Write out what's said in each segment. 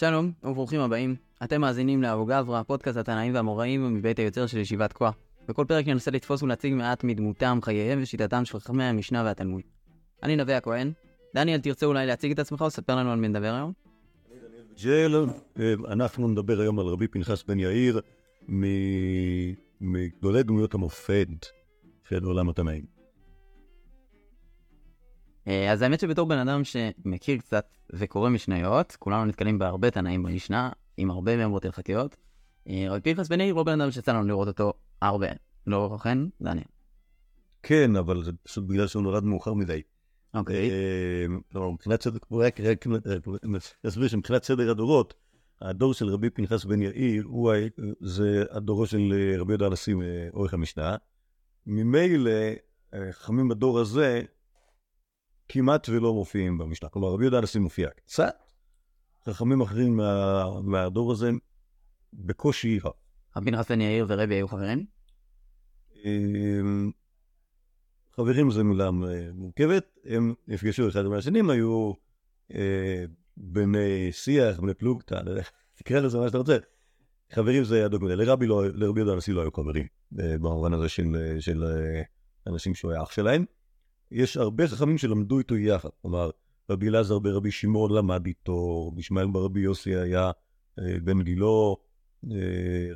שלום וברוכים הבאים. אתם מאזינים לאבו גברא, פודקאסט התנאים והמוראים מבית היוצר של ישיבת כה. בכל פרק ננסה לתפוס ולהציג מעט מדמותם, חייהם ושיטתם של חכמי המשנה והתלמוד. אני נווה הכהן. דניאל, תרצה אולי להציג את עצמך או ספר לנו על מי נדבר היום? ג'ל, אה, אנחנו נדבר היום על רבי פנחס בן יאיר, מגדולי דמויות המופת של עולם התנאים. אה, אז האמת שבתור בן אדם שמכיר קצת וקורא משניות, כולנו נתקלים בהרבה תנאים במשנה, עם הרבה מימרות הלכתיות. אה, רבי פנחס בן יאיר הוא בן אדם שיצא לנו לראות אותו הרבה. לא כן, דניאל? כן, אבל זה פשוט בגלל שהוא נולד מאוחר מדי. אוקיי. אה, לא, מבחינת סדר, רק נסביר שמבחינת סדר הדורות, הדור של רבי פנחס בן יאיר, זה הדורו של רבי יהודה הנשיא עורך המשנה. ממילא, חכמים בדור הזה כמעט ולא מופיעים במשנה. כלומר, רבי יהודה הנשיא מופיע קצת, חכמים אחרים מה- מהדור הזה בקושי רב. רבי בן יאיר ורבי היו חברים? אמ, חברים זו מילה אה, מורכבת, הם נפגשו אחד עם השני, היו אה, בני שיח, בני פלוגתא, תקרא לזה מה שאתה רוצה. חברים זה לרבי לא, לרבי יהודה הנשיא לא היו חברים, אה, במובן הזה של, של אנשים שהוא היה אח שלהם. יש הרבה חכמים שלמדו איתו יחד, כלומר, רבי אלעזר ברבי שמעון למד איתו, ישמעאל ברבי יוסי היה אה, בן גילו, אה,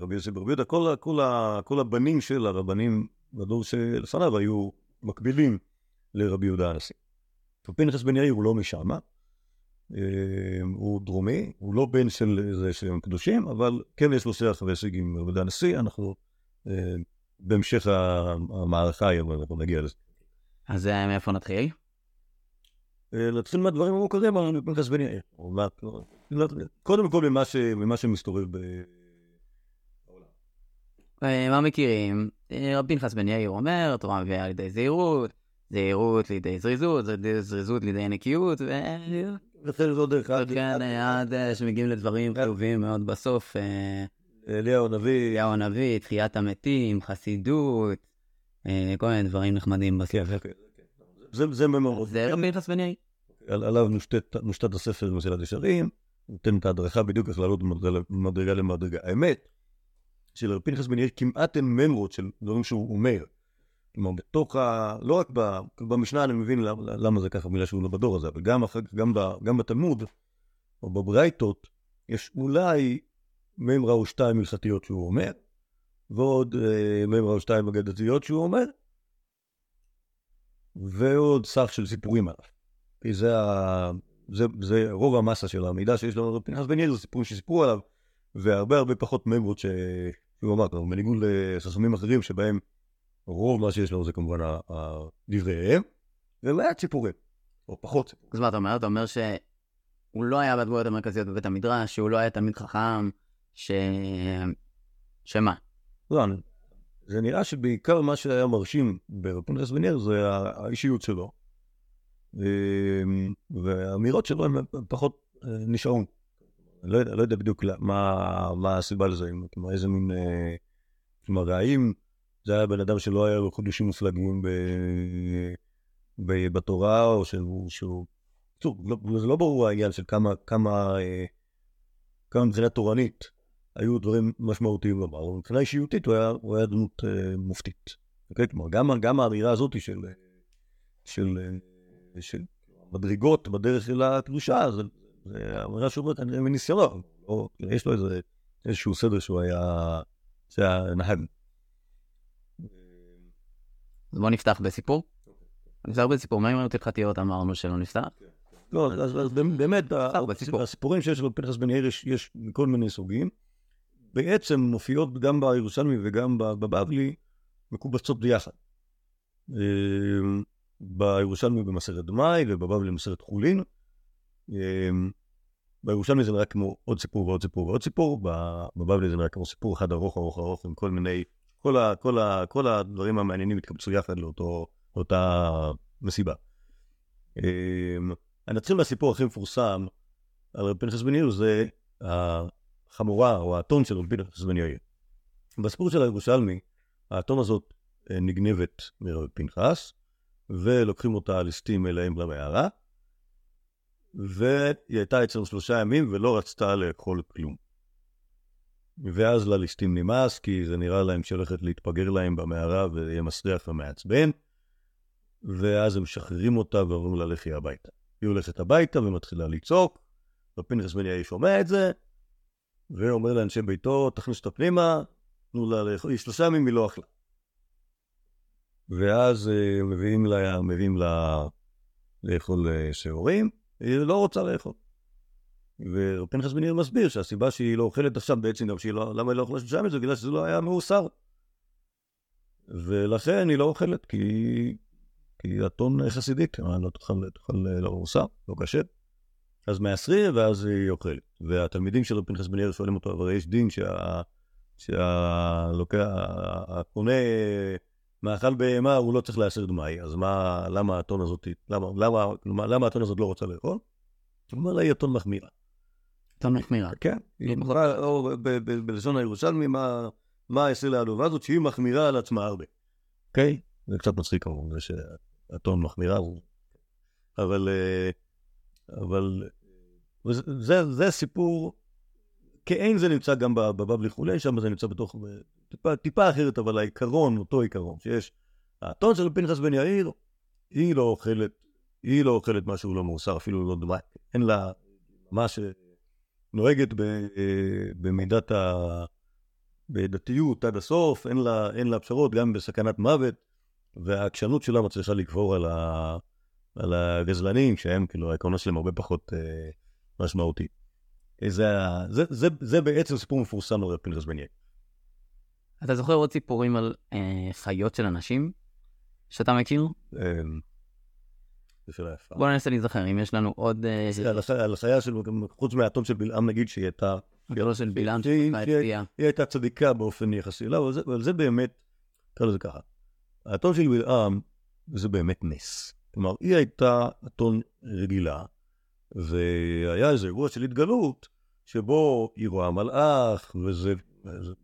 רבי יוסי ברבי יהודה, כל, כל, כל הבנים של הרבנים בדור שלפניו היו מקבילים לרבי יהודה הנשיא. ופנחס בן יאיר הוא לא משם, אה, הוא דרומי, הוא לא בן של איזה שהם קדושים, אבל כן יש לו שיח והישג עם רבי יהודה הנשיא, אנחנו בהמשך המערכה אנחנו נגיע לזה. אז אה, מאיפה נתחיל? אה, נתחיל מהדברים המוכרים על פנחס בן יאיר. קודם כל ממה שמסתובב ב... אה, מה מכירים? רבי פנחס בן יאיר אומר, תורה מביאה לידי זהירות, זהירות לידי זריזות, זריזות לידי נקיות, ו... וכן זו דרך אגב, כן, עד שמגיעים לדברים חיוביים מאוד בסוף. אליהו הנביא, אליהו הנביא, תחיית המתים, חסידות, כל מיני דברים נחמדים בסוף. כן, כן, כן. זה מאוד, זה רבי יאיר. על- עליו מושתת הספר מסילת ישרים, נותן את ההדרכה בדיוק איך לעלות ממדרגה- למדרגה. האמת, שלרבי פנחס בן יאיר כמעט אין ממרות של דברים שהוא אומר. כלומר, בתוך ה... לא רק ב... במשנה אני מבין למה, למה זה ככה, בגלל שהוא לא בדור הזה, אבל גם אחר גם, ב... גם בתלמוד, או בברייתות, יש אולי מימרה או שתיים הלכתיות שהוא אומר, ועוד אה, מימרה או שתיים אגדתיות שהוא אומר, ועוד סך של סיפורים עליו. כי זה, ה... זה, זה רוב המסה של המידע שיש לנו על פנחס בן זה סיפורים שסיפרו עליו, והרבה הרבה פחות ממרות ש... שהוא אמר, כלומר, בניגוד לחכמים אחרים שבהם רוב מה שיש לנו זה כמובן דבריהם, ומעט סיפורים, או פחות. אז מה אתה אומר? אתה אומר שהוא לא היה בדמויות המרכזיות בבית המדרש, שהוא לא היה תלמיד חכם, ש... שמה? אני- זה נראה שבעיקר מה שהיה מרשים בן יאיר זה האישיות שלו. אמ, והאמירות שלו הן פחות אה, נשארו. לא לא יודע בדיוק מה, מה הסיבה לזה, כלומר איזה מין... אה, כלומר, האם זה היה בן אדם שלא היה לו חידושים מופלגים ב, ב, בתורה, או שהוא... שהוא... לא, זה לא ברור העניין של כמה, כמה, אה, כמה מבחינה תורנית היו דברים משמעותיים לומר, אבל מבחינה אישיותית הוא היה, הוא היה דמות אה, מופתית. אוקיי? כלומר, גם, גם האמירה הזאת של, אה, של, אה, של מדרגות בדרך אל הקדושה, זה, זה אמירה שהוא אומר כנראה מניסיונו, או יש לו איזה, איזשהו סדר שהוא היה, שהיה נהג. אז בוא נפתח בסיפור. נפתח בסיפור, מה עם האמרות הלכתיות אמרנו שלא נפתח? לא, אז, באמת. הסיפורים שיש לו פנחס בן יאיר יש מכל מיני סוגים. בעצם מופיעות גם בירושלמי וגם בבבלי מקובצות ביחד. אה, בירושלמי במסכת דמאי ובבבלי במסכת חולין. אה, בירושלמי זה נראה כמו עוד סיפור ועוד סיפור ועוד סיפור, בבבלי זה נראה כמו סיפור אחד ארוך ארוך ארוך עם כל מיני, כל, ה, כל, ה, כל הדברים המעניינים התקבצו יחד לאותו, לאותה מסיבה. אה, אני אתחיל מהסיפור הכי מפורסם על רבי פנחס בן יאיר, זה החמורה או האתון של רבי פנחס בן יאיר. בסיפור של הירושלמי, האתון הזאת אה, נגנבת מרבי פנחס, ולוקחים אותה ליסטים אליהם למערה, והיא הייתה אצלנו שלושה ימים ולא רצתה לאכול כלום. ואז לליסטים נמאס, כי זה נראה להם שהולכת להתפגר להם במערה ויהיה מסריח ומעצבן, ואז הם משחררים אותה ואומרים לה לכי הביתה. היא הולכת הביתה ומתחילה לצעוק, ופנחס בן יאיר שומע את זה, ואומר לאנשי ביתו, תכניס אותה פנימה, תנו לה לאכול, היא שלושה ימים היא לא אכלה. ואז אה, מביאים לה, מביאים לה לאכול אה, שעורים, היא לא רוצה לאכול. ופנחס בן יאיר מסביר שהסיבה שהיא לא אוכלת עכשיו בעצם גם שהיא לא, למה היא לא אוכלת שלושה ימים זה בגלל שזה לא היה מאוסר. ולכן היא לא אוכלת, כי, כי אתון חסידית, לא תאכל, תאכל לא מאוסר, לא קשה. אז מעשרים ואז היא אוכלת. והתלמידים של פנחס בן יאיר שואלים אותו, אבל יש דין שה... שהלוקח, הקונה מאכל בהמה הוא לא צריך להסר דמאי, אז מה, למה האתון הזאת, למה, למה, למה האתון הזאת לא רוצה לאכול? הוא אומר לה, היא אתון מחמירה. אתון מחמירה. כן, היא מחמירה, או בלשון הירושלמי, מה, מה יעשה לעלובה הזאת, שהיא מחמירה על עצמה הרבה. אוקיי? זה קצת מצחיק כמובן, זה שאתון מחמירה, אבל, אה, אבל זה, זה סיפור, כאין זה נמצא גם בבבלי חולי, שם זה נמצא בתוך, טיפה, טיפה אחרת, אבל העיקרון, אותו עיקרון, שיש, האתון של פנחס בן יאיר, היא לא אוכלת, היא לא אוכלת משהו לא מאוסר, אפילו לא דומה, אין לה, ממש נוהגת ב, במידת ה... בדתיות עד הסוף, אין לה, אין לה פשרות, גם בסכנת מוות, והעקשנות שלה מצליחה לגבור על, ה, על הגזלנים, שהם, כאילו, העקרונות שלהם הרבה פחות אה, משמעותי. זה, זה, זה, זה בעצם סיפור מפורסם על פנחס בן יאיר. אתה זוכר עוד סיפורים על אה, חיות של אנשים שאתה מכיר? אמ, זה שאלה יפה. בוא ננסה להיזכר, אם יש לנו עוד... אה, על החיה של, חוץ מהאתון של בלעם נגיד שהיא הייתה... הגדולה של בלעם שהיא- הייתה צדיקה באופן יחסי, לא, אבל זה, באמת, נקרא לזה ככה, האתון של בלעם זה באמת נס. כלומר, היא הייתה אתון רגילה, והיה איזה אירוע של התגלות, שבו היא רואה מלאך, וזה,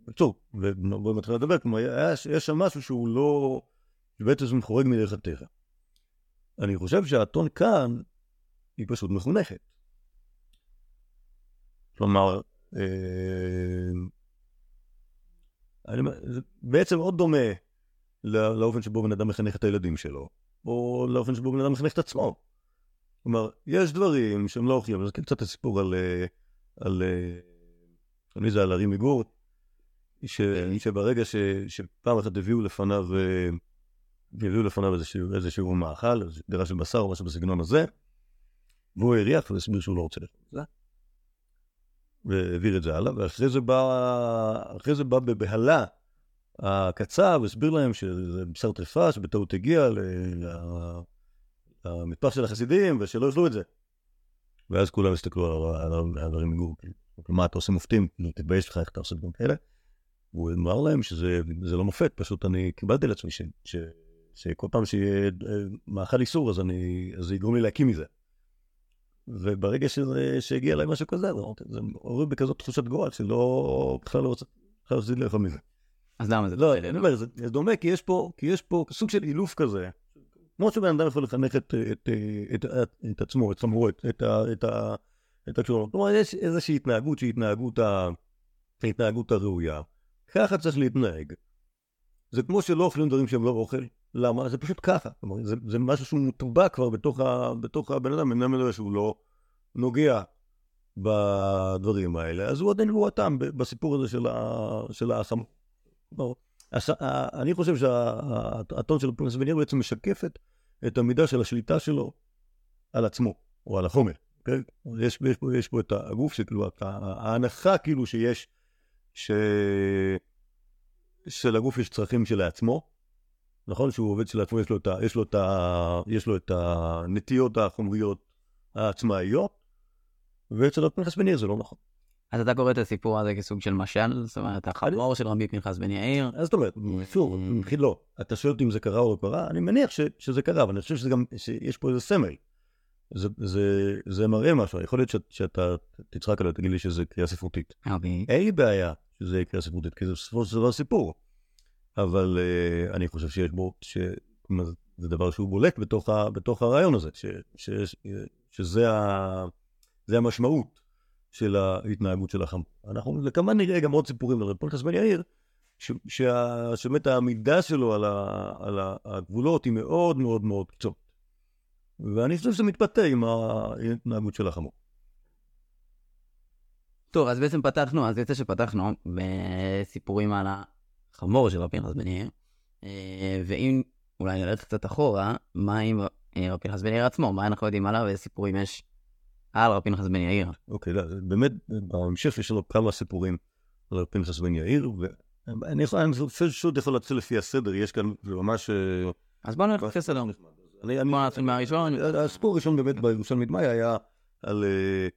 בקיצור, ובואי מתחילה לדבר, כלומר, היה- יש שם משהו שהוא לא, שבעצם חורג מדרך הטבע. אני חושב שהאתון כאן, היא פשוט מחונכת. כלומר, אה, זה בעצם מאוד דומה לא- לאופן שבו בן אדם מחנך את הילדים שלו, או לאופן שבו בן אדם מחנך את עצמו. כלומר, יש דברים שהם לא אוכלים, זה קצת הסיפור על... אה, על... אה, על מי זה? על ארי מגור, ש, שברגע ש, שפעם אחת הביאו לפניו, אה, הביאו לפניו איזשהו, איזשהו מאכל, איזושהי דירה של בשר או משהו בסגנון הזה, והוא הריח והסביר שהוא לא רוצה לאכול את זה. והעביר את זה הלאה, ואחרי זה בא, אחרי זה בא בבהלה הקצב, הסביר להם שזה בשר טרפה שבטעות הגיע למטפח של החסידים, ושלא יאכלו את זה. ואז כולם הסתכלו על ה- על הרי מגור, מה אתה עושה מופתים? כאילו, תתבייש לך, איך אתה עושה דברים כאלה? והוא אמר להם שזה זה לא מופת, פשוט אני קיבלתי לעצמי שכל פעם שיהיה אה, מאכל איסור, אז, זה יגרום לי להקים מזה. וברגע שזה, שהגיע אליי משהו כזה, זה עורר בכזאת תחושת גורל שלא, בכלל לא רוצה, בכלל לא רציתי לאכול מזה. אז למה זה לא? אני אומר, זה דומה, כי יש פה, כי יש פה סוג של אילוף כזה. כמו שבן אדם יכול לחנך את, את, את, את, את עצמו, את סמרו, את, את, את, את הקשורות. כלומר, יש איזושהי התנהגות שהיא התנהגות, ה, ההתנהגות הראויה. ככה צריך להתנהג. זה כמו שלא אוכלים דברים שהם לא אוכל. למה? זה פשוט ככה. כלומר, זה, זה משהו שהוא מוטבע כבר בתוך, ה, בתוך הבן אדם, אמנם לא שהוא לא נוגע בדברים האלה, אז הוא עדיין הוא הטעם בסיפור הזה של, ה. ברור. הש- ה- אני חושב שהטון של פרנס וניר בעצם משקפת את המידה של השליטה שלו על עצמו, או על החומר. אוקיי? יש, יש, פה, יש פה את הגוף, שכאילו, ההנחה כאילו שיש, ש... שלגוף יש צרכים שלעצמו, נכון? שהוא עובד שלעצמו, יש לו את, ה, יש לו את, ה, יש לו את הנטיות החומריות העצמאיות, ואצל בן יאיר זה לא נכון. אז אתה קורא את הסיפור הזה כסוג של משל? זאת אומרת, החמור של רבי פנחס בן יאיר? אז זאת אומרת, שוב, במחיל לא, אתה שואל אותי אם זה קרה או לא קרה, אני מניח שזה קרה, אבל אני חושב שזה גם, שיש פה איזה סמל. זה, זה, זה מראה משהו, יכול להיות שאתה תצחק עליו, תגיד לי שזה קריאה ספרותית. אוקיי. אין לי בעיה שזה קריאה ספרותית, כי זה בסופו של דבר סיפור. אבל uh, אני חושב שיש בו, ש... זה דבר שהוא בולט בתוך, ה, בתוך הרעיון הזה, ש, שיש, שזה ה... המשמעות של ההתנהגות של החמור. אנחנו כמובן נראה גם עוד סיפורים על פנחס בן יאיר, שבאמת העמידה שלו על, ה- על ה- הגבולות היא מאוד מאוד מאוד קצות. ואני חושב שזה מתבטא עם ההתנהגות של החמור. טוב, אז בעצם פתחנו, אז יוצא שפתחנו בסיפורים על החמור של רבי פנחס בן יאיר. אה, ואם אולי נלך קצת אחורה, מה עם אה, רבי פנחס בן יאיר עצמו? מה אנחנו יודעים עליו? ואיזה סיפורים יש על רבי פנחס בן יאיר? אוקיי, לא, באמת, בהמשך יש לנו כמה סיפורים על רבי פנחס בן יאיר, ואני אני פשוט יכול להתחיל לפי הסדר, יש כאן, זה ממש... אה, אז בואו נלך לפי סדר. אני, אני, בוא נתחיל מהראשון. הסיפור הראשון באמת בירושלמית מאי היה על, אה,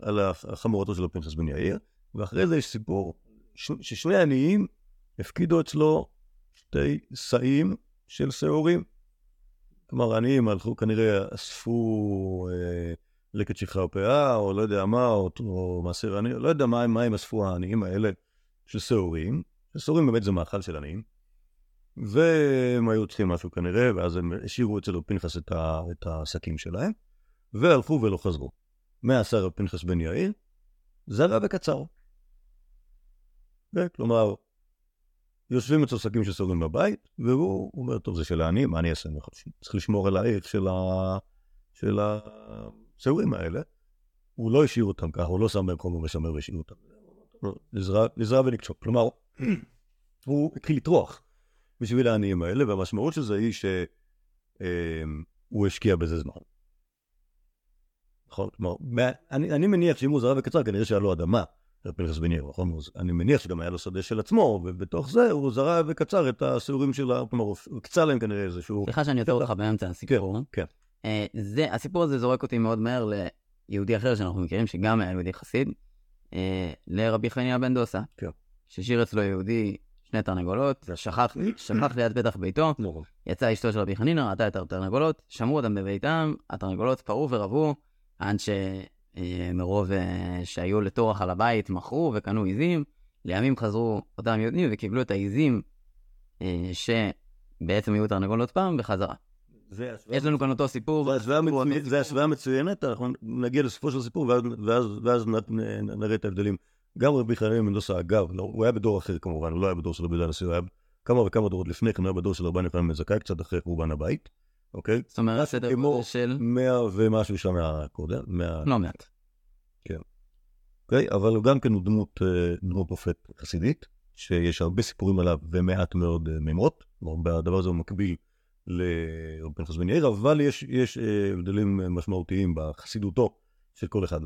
על החמורתו של הפנחס בן יאיר, ואחרי זה יש סיפור ששני עניים הפקידו אצלו שתי שאים של שעורים. כלומר, העניים הלכו, כנראה אספו אה, לקט שכחה ופאה, או לא יודע מה, או, או מעשר עני, לא יודע מה, מה הם אספו העניים האלה של שעורים. שעורים באמת זה מאכל של עניים. והם היו צריכים משהו כנראה, ואז הם השאירו אצל פנחס את, ה, את השקים שלהם, והלכו ולא חזרו. מה עשה פנחס בן יאיר? זרע וקצר. כלומר, יושבים אצל שקים של סוגרים בבית, והוא אומר, טוב, זה של העניים, מה אני אעשה? צריך לשמור על הערך של, ה... של השעורים האלה. הוא לא השאיר אותם ככה, הוא לא שם במקום ומשמר והשאיר אותם. נזרע ונקשור. כלומר, הוא התחיל לטרוח. בשביל העניים האלה, והמשמעות של זה היא שהוא השקיע בזה זמן. נכון? כלומר, אני, אני מניח שאם הוא זרע וקצר, כנראה שהיה לו אדמה, פנחס בן יאיר, נכון? אני מניח שגם היה לו שדה של עצמו, ובתוך זה הוא זרע וקצר את הסיורים של ה... כלומר, הוא קצר להם כנראה איזשהו... סליחה שאני עוצר אותך באמצע הסיפור. כן, כן. זה, הסיפור הזה זורק אותי מאוד מהר ליהודי אחר שאנחנו מכירים, שגם היה יהודי חסיד, לרבי חניה בן דוסה. כן. ששיר אצלו יהודי שני תרנגולות, שכח, שכח ליד פתח ביתו, יצאה אשתו של רבי חנינא, ראתה את התרנגולות, שמרו אותם בביתם, התרנגולות פרעו ורבו, עד שמרוב שהיו לטורח על הבית, מכרו וקנו עיזים, לימים חזרו אותם יהודים וקיבלו את העיזים שבעצם היו תרנגולות פעם בחזרה. יש לנו כאן אותו סיפור. זה השוואה מצוינת, אנחנו נגיע לסופו של הסיפור ואז נראה את ההבדלים. גם רבי חנין מנדוסה, אגב, לא, הוא היה בדור אחר כמובן, הוא לא היה בדור של רבי דן הנשיא, הוא היה כמה וכמה דורות לפני כן, הוא היה בדור של רבן יוחנן בן זכאי, קצת אחרי חורבן הבית, אוקיי? זאת אומרת, סדר גודל של... מאה ומשהו שנה קודם. לא מעט. כן. אוקיי, אבל גם כן הוא דמות, דמות מופת חסידית, שיש הרבה סיפורים עליו ומעט מאוד מימות, בדבר הזה הוא מקביל לרבי פנחס בן יאיר, אבל יש, יש הבדלים משמעותיים בחסידותו של כל אחד.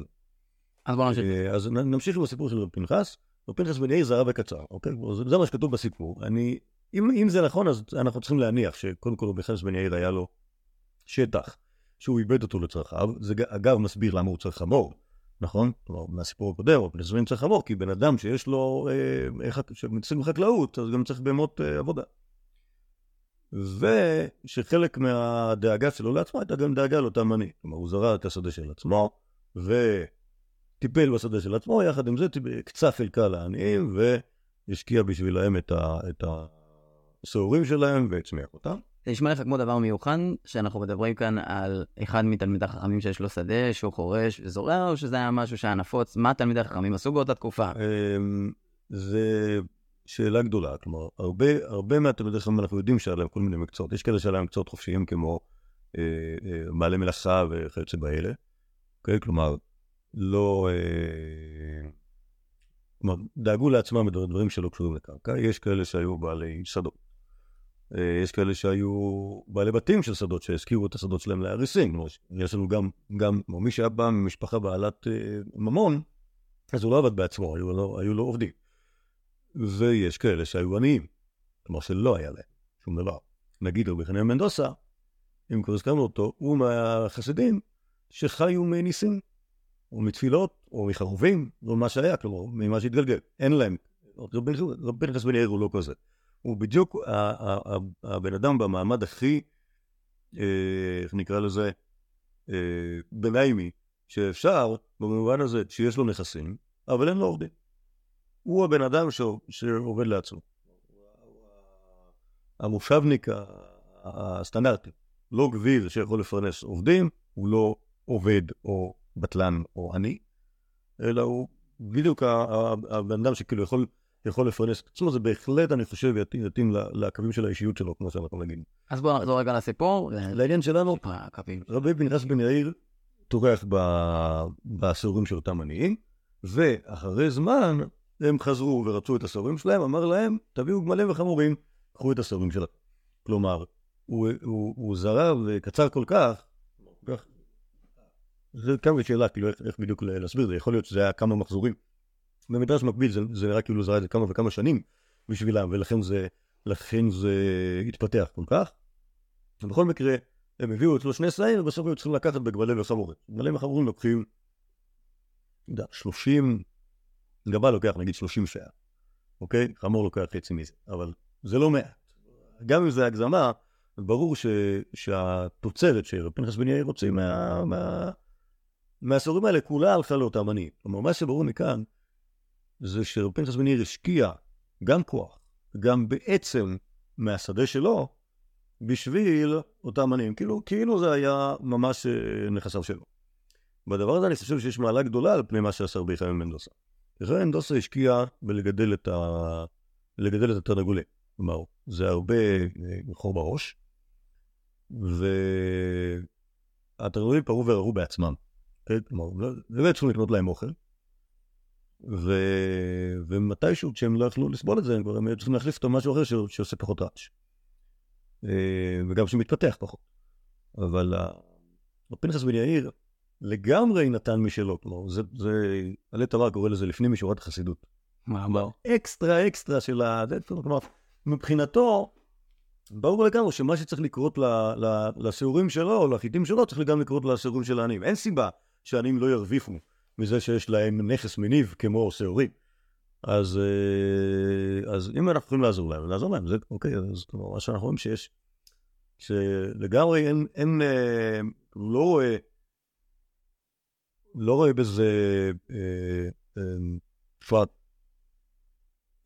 אז בוא נמשיך. אז נמשיך עם הסיפור של רב פנחס. רב פנחס בן יאיר זרע וקצר, אוקיי? זה מה שכתוב בסיפור. אני, אם, אם זה נכון, אז אנחנו צריכים להניח שקודם כל רב פנחס בן יאיר היה לו שטח שהוא איבד אותו לצרכיו. זה אגב מסביר למה הוא צריך חמור, נכון? כלומר, מהסיפור הקודם, בן יאיר צריך חמור, כי בן אדם שיש לו, אה, שמתעסק בחקלאות, אז גם צריך בהמות אה, עבודה. ושחלק מהדאגה שלו לעצמו הייתה גם דאגה לאותם עני. כלומר, הוא זרע את השדה של עצמו, ו... טיפל בשדה של עצמו, יחד עם זה קצה חלקה לעניים והשקיע בשבילהם את, ה, את שלהם והצמיח אותם. זה נשמע לך כמו דבר מיוחד, שאנחנו מדברים כאן על אחד מתלמידי החכמים שיש לו שדה, שהוא חורש וזורע, או שזה היה משהו שהיה נפוץ? מה תלמידי החכמים עשו באותה תקופה? זה שאלה גדולה, כלומר, הרבה, הרבה מהתלמידי החכמים אנחנו יודעים שהיה להם כל מיני מקצועות, יש כאלה שהיה להם מקצועות חופשיים כמו אה, אה, בעלי מלאכה וכיוצא באלה, אוקיי? כלומר, לא... כלומר, דאגו לעצמם בדברים שלא קשורים לקרקע. יש כאלה שהיו בעלי שדות. יש כאלה שהיו בעלי בתים של שדות, שהזכירו את השדות שלהם לאריסים. כלומר, יש לנו גם, גם, מי שהיה בא ממשפחה בעלת ממון, אז הוא לא עבד בעצמו, היו לו, היו לו עובדים. ויש כאלה שהיו עניים, כלומר שלא היה להם שום דבר. נגיד רבי חנין מנדוסה, אם כבר הזכרנו אותו, הוא מהחסידים שחיו מניסים. או מתפילות, או מחרובים, או מה שהיה, כלומר, ממה שהתגלגל. אין להם. רבי פנחס בן יאיר הוא לא כזה. הוא בדיוק הבן אדם במעמד הכי, איך נקרא לזה, ביניימי, שאפשר, במובן הזה שיש לו נכסים, אבל אין לו עובדים. הוא הבן אדם שעובד לעצמו. המושבניק הסטנדרטי. לא גביר שיכול לפרנס עובדים, הוא לא עובד או בטלן או עני, אלא הוא בדיוק הבן אדם שכאילו יכול, יכול לפרנס את עצמו, זה בהחלט, אני חושב, יתאים, יתאים לקווים של האישיות שלו, כמו שאנחנו נגיד. אז בואו נחזור רגע לסיפור. לעניין שלנו, הקווים. רבי פנחס בן יאיר טורח ב- בסעורים של אותם עניים, ואחרי זמן הם חזרו ורצו את הסעורים שלהם, אמר להם, תביאו גמלים וחמורים, קחו את הסעורים שלכם. כלומר, הוא, הוא, הוא זרע וקצר כל כך, זה כאן שאלה, כאילו, איך, איך בדיוק להסביר את זה, יכול להיות שזה היה כמה מחזורים. במדרש מקביל זה, זה נראה כאילו זרע את זה כמה וכמה שנים בשבילם, ולכן זה, זה התפתח כל כך. ובכל מקרה, הם הביאו אצלו שני שאים, ובסוף היו צריכים לקחת בגמלי וחמורים. גמלי וחמורים לוקחים, לא יודע, 30, גבה לוקח נגיד 30 שעה, אוקיי? חמור לוקח חצי מזה, אבל זה לא מעט. גם אם זה הגזמה, ברור ש, שהתוצרת שרב פנחס בן יאיר רוצה מה, מה, מהעשורים האלה כולה הלכה לאותם עניים. כלומר, מה שברור מכאן, זה שרב פנחס בן יאיר השקיע גם כוח, גם בעצם מהשדה שלו, בשביל אותם עניים. כאילו, כאילו זה היה ממש אה, נכסיו שלו. בדבר הזה אני חושב שיש מעלה גדולה על פני מה שעשה רבי חיים מנדוסה. רבי מנדוסה השקיע בלגדל את, ה... לגדל את התרנגולים. כלומר, זה הרבה אה, חור בראש, והתרנגולים פרו וערערו בעצמם. כן? כלומר, לא- באמת צריכים לקנות להם אוכל, ו... ומתישהו כשהם לא יכלו לסבול את זה, הם כבר היו צריכים להחליף אותו במשהו אחר ש... שעושה פחות רעש. אה, וגם שמתפתח פחות. אבל ה- רב פנחס בן יאיר לגמרי נתן משלו, כלומר, זה, זה, עלי תמר קורא לזה לפנים משורת החסידות. מה, בואו. אקסטרה אקסטרה של ה... כלומר, מבחינתו, ברור לגמרי שמה שצריך לקרות לשיעורים שלו, או לחיטים שלו, צריך גם לקרות לשיעורים של העניים. אין סיבה שהעניים לא ירוויחו מזה שיש להם נכס מניב כמו שיעורים. אז, אה, אז אם אנחנו יכולים לעזור להם, לעזור להם, זה אוקיי, אז כלומר, מה שאנחנו רואים שיש, שלגמרי אין, אין, אה, לא רואה, לא רואה בזה, אה, אה, פרט.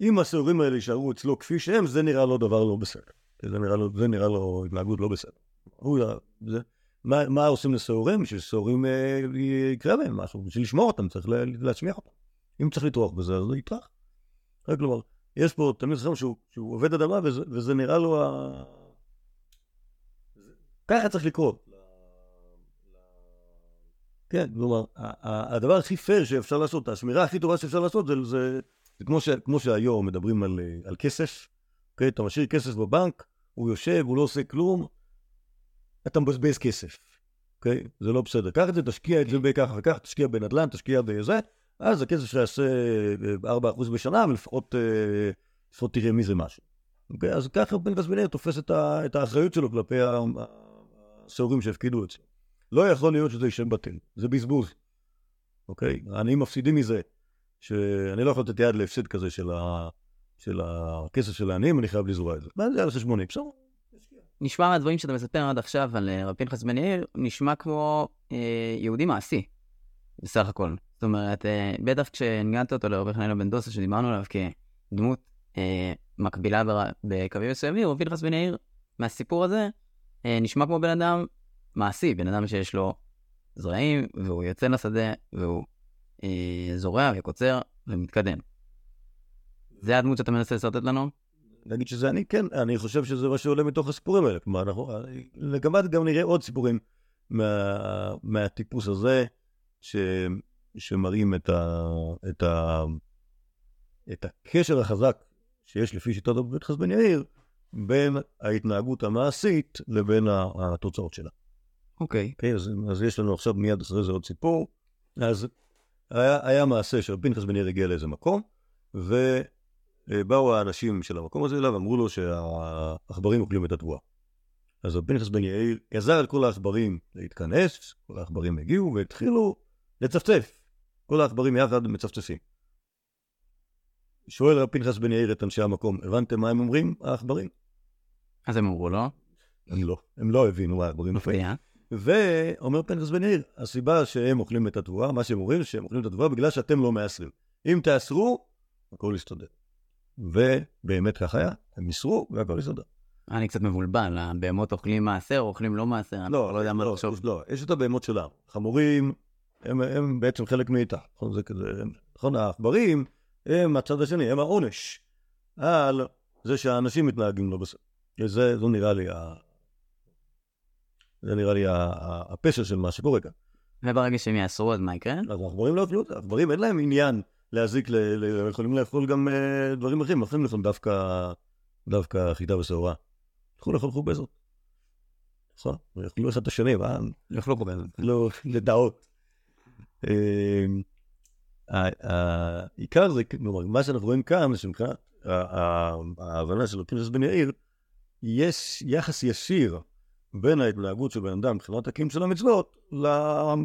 אם השיעורים האלה יישארו אצלו כפי שהם, זה נראה לו דבר לא בסדר. זה נראה לו, התנהגות לא בסדר. מה, עושים לשיעורים? בשביל ששיעורים אה, יקרה להם משהו, בשביל לשמור אותם צריך לה, להצמיח אותם. אם צריך לטרוח בזה, אז זה יטרח. רק כלומר, יש פה תלמיד חכם שהוא, עובד אדמה וזה נראה לו ה... ככה צריך לקרות. כן, כלומר, הדבר הכי פייר שאפשר לעשות, השמירה הכי טובה שאפשר לעשות זה, זה, זה כמו, ש, כמו שהיום מדברים על, על כסף, okay, אתה משאיר כסף בבנק, הוא יושב, הוא לא עושה כלום, אתה מבזבז כסף, אוקיי? זה לא בסדר. קח את זה, תשקיע את זה בככה וככה, תשקיע בנדל"ן, תשקיע בזה, אז הכסף שלך יעשה אה, 4% בשנה, ולפחות אה, לפחות תראה מזה משהו. אוקיי? אז ככה בן גזמינר תופס את, ה, את האחריות שלו כלפי ה- השעורים שהפקידו אצלו. לא יכול להיות שזה יישב בטל, זה בזבוז, אוקיי? העניים מפסידים מזה, שאני לא יכול לתת יד להפסד כזה של, ה, של הכסף של העניים, אני חייב לזרוע את זה. מה זה על חשבוני? בסדר. נשמע מהדברים שאתה מספר עד עכשיו על אה, רב פנחס בן יאיר, נשמע כמו אה, יהודי מעשי, בסך הכל. זאת אומרת, אה, בטח כשהנגנת אותו לרבי חנינא בן דוסה, שדיברנו עליו כדמות אה, מקבילה בר... בקווים מסוימים, רב פנחס בן יאיר, מהסיפור הזה, אה, נשמע כמו בן אדם מעשי, בן אדם שיש לו זרעים, והוא יוצא לשדה, והוא אה, זורע וקוצר ומתקדם. זה הדמות שאתה מנסה לשרטט לנו? להגיד שזה אני, כן, אני חושב שזה מה שעולה מתוך הסיפורים האלה. כלומר, אנחנו, לגמרי גם נראה עוד סיפורים מה, מהטיפוס הזה, ש, שמראים את, ה, את, ה, את הקשר החזק שיש לפי שיטת רבי פנחס בן יאיר, בין ההתנהגות המעשית לבין התוצאות שלה. אוקיי. כן, אז, אז יש לנו עכשיו מיד אחרי זה עוד סיפור. אז היה, היה מעשה שרבי פנחס בן הגיע לאיזה מקום, ובאו האנשים של המקום הזה אליו, אמרו לו שהעכברים אוכלים את התבואה. אז רבי פנחס בן יאיר עזר על כל העכברים להתכנס, כל העכברים הגיעו והתחילו לצפצף. כל העכברים יחד מצפצפים. שואל רבי פנחס בן יאיר את אנשי המקום, הבנתם מה הם אומרים, העכברים? אז הם אמרו לו, הם לא. הם לא הבינו מה העכברים אומרים. ואומר פנחס בן יאיר, הסיבה שהם אוכלים את התבואה, מה שהם אומרים, שהם אוכלים את התבואה בגלל שאתם לא מאסרים. אם תאסרו, הכל יסתדר. ובאמת כך היה, הם איסרו והכל יסתדר. אני קצת מבולבל, הבהמות אוכלים מעשר, אוכלים לא מעשר, אני לא, לא יודע מה לא, לחשוב. לא, יש את הבהמות שלנו. חמורים, הם, בעצם חלק מאיתה. נכון, נכון, העכברים הם הצד השני, הם העונש על זה שהאנשים מתנהגים לא בסדר. זה, נראה לי. זה נראה לי הפשע של מה שקורה כאן. וברגע שהם יאסרו, אז מה יקרה? אז העכברים לא יאכלו את זה, העכברים אין להם עניין להזיק. הם יכולים לאכול גם אה, דברים אחרים, יכולים לאכול דווקא, חיטה ושעורה. ילכו לאכול חובזות. נכון? יאכלו אחד את השני, מה? יאכלו פה בזה. לא, לדעות. אה, העיקר זה, כלומר, מה שאנחנו רואים כאן, זה שמבחינת ההבנה של פרנס בן יאיר, יש יחס ישיר בין ההתנהגות של בן אדם מבחינת הקים של המצוות,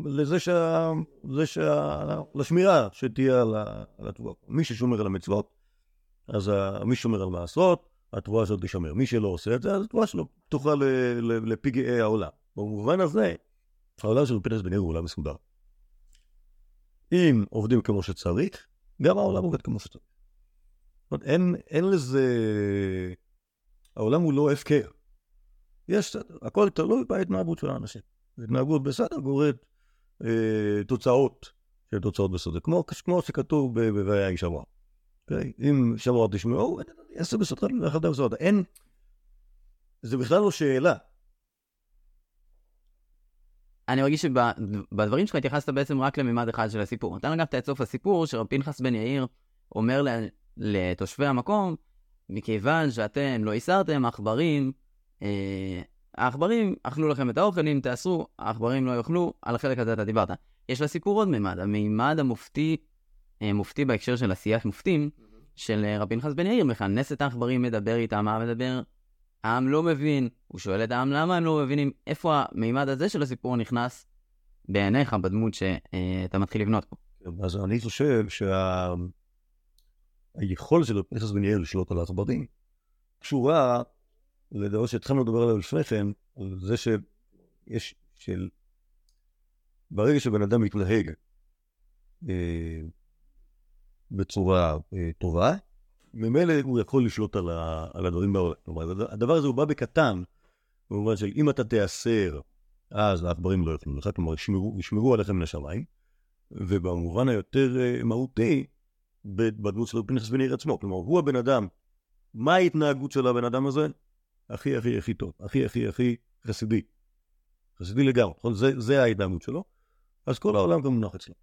לזה שה... לזה שה... לשמירה שתהיה על התבואה. מי ששומר על המצוות, אז מי ששומר על מעשרות, התבואה שלו תישמר. מי שלא עושה את זה, אז התבואה שלו פתוחה לפגעי העולם. במובן הזה, העולם של פרנס בן יאיר הוא עולם מסודר. אם עובדים כמו שצריך, גם העולם עובד כמו שצריך. אין, אין לזה... העולם הוא לא הפקר. יש, הכל תלוי בהתנהגות של האנשים. התנהגות בסדר גורמת אה, תוצאות של תוצאות בסדר. כמו, כמו שכתוב ב"והיה אמרה". אוקיי? אם שמוע תשמעו, יעשה בסדר ואחד בסדר. אין... זה בכלל לא שאלה. אני מרגיש שבדברים שלך התייחסת בעצם רק לממד אחד של הסיפור. אתה נגעת את סוף הסיפור שרב פנחס בן יאיר אומר לתושבי המקום, מכיוון שאתם לא הסרתם עכברים, העכברים אכלו לכם את האוכל, אם תאסרו, העכברים לא יאכלו, על החלק הזה אתה דיברת. יש לסיפור עוד ממד, המימד המופתי, אה, מופתי בהקשר של עשיית מופתים, של אה, רב פנחס בן יאיר, מכנס את העכברים, מדבר איתם, מה מדבר? העם לא מבין, הוא שואל את העם למה הם לא מבינים, איפה המימד הזה של הסיפור נכנס בעיניך בדמות שאתה מתחיל לבנות פה. אז אני חושב שהיכולת של פנחס בן יאיר לשלוט על העכברים קשורה לדבר שהתחלנו לדבר עליו לפני כן, זה שיש, של... ברגע שבן אדם מתנהג אה, בצורה אה, טובה, ממילא הוא יכול לשלוט על, ה, על הדברים בעולם. כלומר, הדבר הזה הוא בא בקטן, במובן של אם אתה תיאסר, אז העכברים לא יאכלו לך, כלומר, ישמרו, ישמרו עליכם מן השמיים. ובמובן היותר אה, מהותי, בדמות של פנחס בן יאיר עצמו. כלומר, הוא הבן אדם, מה ההתנהגות של הבן אדם הזה? הכי הכי הכי טוב, הכי הכי הכי חסידי. חסידי לגמרי, נכון? זה, זה ההתנהגות שלו, אז כל העולם גם מונח אצלו.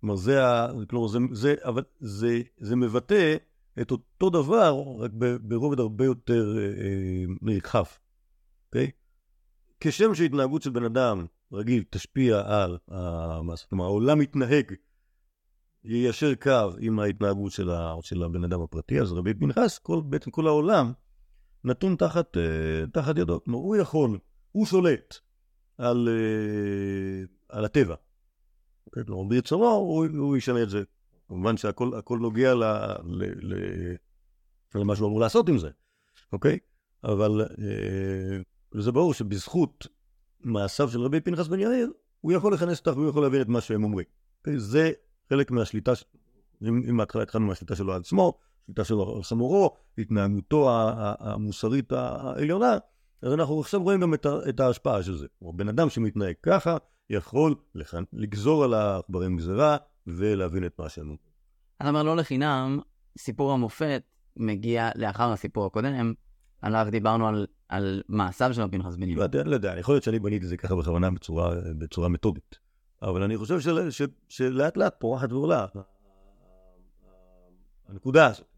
כלומר, זה, ה... כלומר, זה, זה, אבל זה, זה מבטא את אותו דבר, רק ברובד הרבה יותר אה, אה, נרחב, אוקיי? כשם שהתנהגות של בן אדם רגיל תשפיע על המעשה, כלומר העולם מתנהג, יישר קו עם ההתנהגות של, ה, של הבן אדם הפרטי, אז רבי פנחס, כל, בעצם כל העולם נתון תחת, uh, תחת ידו, כלומר הוא יכול, הוא שולט על, uh, על הטבע. אוקיי? כלומר ברצונו הוא, הוא ישנה את זה. כמובן שהכל הכל נוגע ל, ל, ל, למה שהוא אמור לעשות עם זה, אוקיי? אבל uh, זה ברור שבזכות מעשיו של רבי פנחס בן יאיר, הוא יכול לכנס אותך והוא יכול להבין את מה שהם אומרים. Okay, זה חלק מהשליטה, אם אם מההתחלה התחלנו מהשליטה שלו על עצמו, שליטה שלו על חמורו, התנהגותו המוסרית העליונה, אז אנחנו עכשיו רואים גם את, ההשפעה של זה. כלומר, בן אדם שמתנהג ככה, יכול לגזור על העכברים גזירה ולהבין את מה שהם אומרים. אתה אומר לא לחינם, סיפור המופת מגיע לאחר הסיפור הקודם, עליו דיברנו על, על מעשיו של רב פנחס בן לא. יודע, לא יודע, יכול להיות שאני בניתי את זה ככה בכוונה בצורה, בצורה מתודית. אבל אני חושב של, ש, שלאט לאט פורחת ועולה. הנקודה הזאת,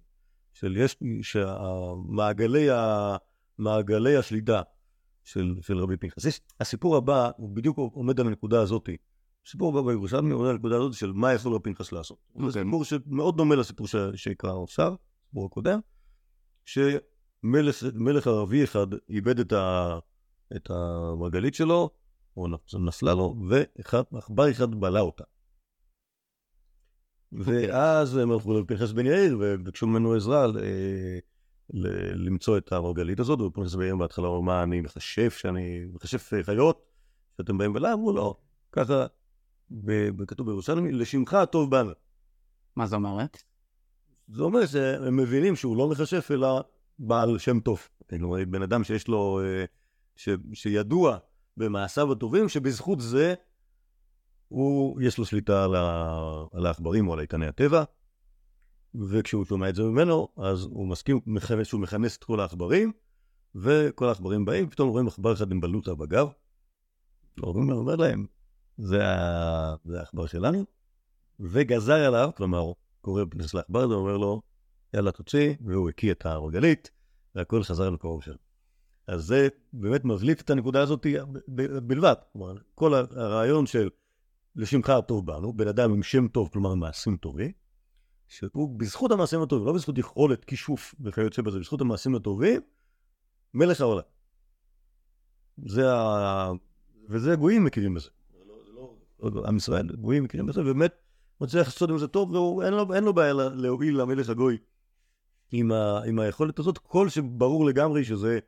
של יש, שהמעגלי ה, מעגלי השליטה של, של רבי פנחס. הסיפור הבא, הוא בדיוק עומד על הנקודה הזאת. הסיפור הבא בירושלמי עומד על הנקודה הזאת של מה יכול רבי פנחס לעשות. זה אוקיי. סיפור שמאוד דומה לסיפור שהקראנו עכשיו, הסיפור הקודם, שמלך מלך ערבי אחד איבד את, ה, את המרגלית שלו, או נפ- נפלה לו, ואחד, עכבר אחד בלע אותה. ואז הם הלכו לפנחס בן יאיר וביקשו ממנו עזרה למצוא את המרגלית הזאת, ופנחס בן יאיר בהתחלה אמר, מה, אני מחשב שאני, מחשב חיות, שאתם באים ולא, אמרו לו, ככה, כתוב בירושלמי, לשמך הטוב בנו. מה זה אומרת? זה אומר שהם מבינים שהוא לא מכשף אלא בעל שם טוב. כאילו, בן אדם שיש לו, אה, ש, שידוע במעשיו הטובים, שבזכות זה הוא, יש לו שליטה על, ה, על העכברים או על איתני הטבע, וכשהוא שומע את זה ממנו, אז הוא מסכים שהוא מכנס את כל העכברים, וכל העכברים באים, פתאום רואים עכבר אחד עם בלוטה בגב, הוא אומר להם, זה העכבר שלנו, וגזר עליו, כלומר, קורא פנס לעכבר הזה, אומר לו, יאללה תוציא, והוא הקיא את הרגלית, והכל חזר למקום שלו. אז זה באמת מבליט את הנקודה הזאת בלבד. כלומר, כל הרעיון של לשמך הטוב בנו, בן אדם עם שם טוב, כלומר מעשים טובים, שהוא בזכות המעשים הטובים, לא בזכות יכולת כישוף וכיוצא בזה, בזכות המעשים הטובים, מלך העולם. זה ה... וזה גויים מכירים בזה. עם ישראל, גויים מכירים בזה, ובאמת מצליח לעשות עם זה טוב, ואין לו, לו בעיה להועיל למלך הגוי עם, ה, עם היכולת הזאת, כל שברור לגמרי שזה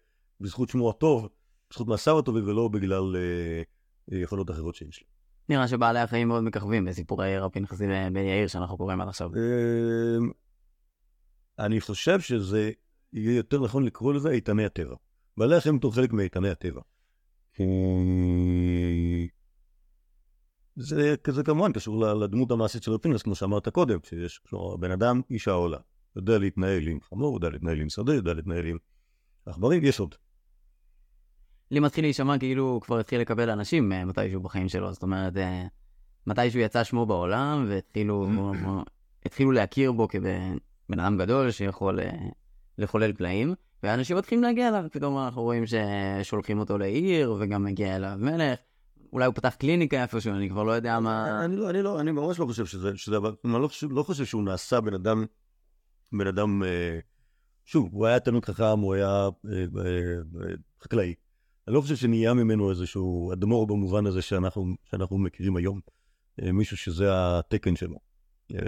בזכות שמו הטוב, בזכות מעשיו הטובים, ולא בגלל אה, יכולות אחרות שיש לו. נראה שבעלי החיים מאוד מככבים בסיפורי רב פנחסי בן יאיר שאנחנו קוראים עד עכשיו. אמ, אני חושב שזה יהיה יותר נכון לקרוא לזה איתני הטבע. בעלי החיים הם חלק מאיתני הטבע. זה, זה כמובן קשור לדמות המעשית של רפינס, כמו שאמרת קודם, שיש בן אדם איש העולה, יודע להתנהל עם חמור, יודע להתנהל עם שדה, יודע להתנהל עם עכברים, יש עוד. לי מתחיל להישמע כאילו הוא כבר התחיל לקבל אנשים אה, מתישהו בחיים שלו, זאת אומרת, אה, מתישהו יצא שמו בעולם, והתחילו התחילו להכיר בו כבן אדם גדול שיכול אה, לחולל פלאים, ואנשים מתחילים להגיע אליו, פתאום אנחנו רואים ששולחים אותו לעיר, וגם מגיע אליו מלך. אולי הוא פתח קליניקה איפשהו, אני כבר לא יודע מה... אני לא, אני לא, אני ממש לא חושב שזה, שזה אבל, אני לא חושב, לא חושב שהוא נעשה בן אדם, בן אדם, שוב, הוא היה תלמיד חכם, הוא היה חקלאי. אני לא חושב שנהיה ממנו איזשהו אדמו"ר במובן הזה שאנחנו, שאנחנו מכירים היום. אה, מישהו שזה התקן שלו. אה,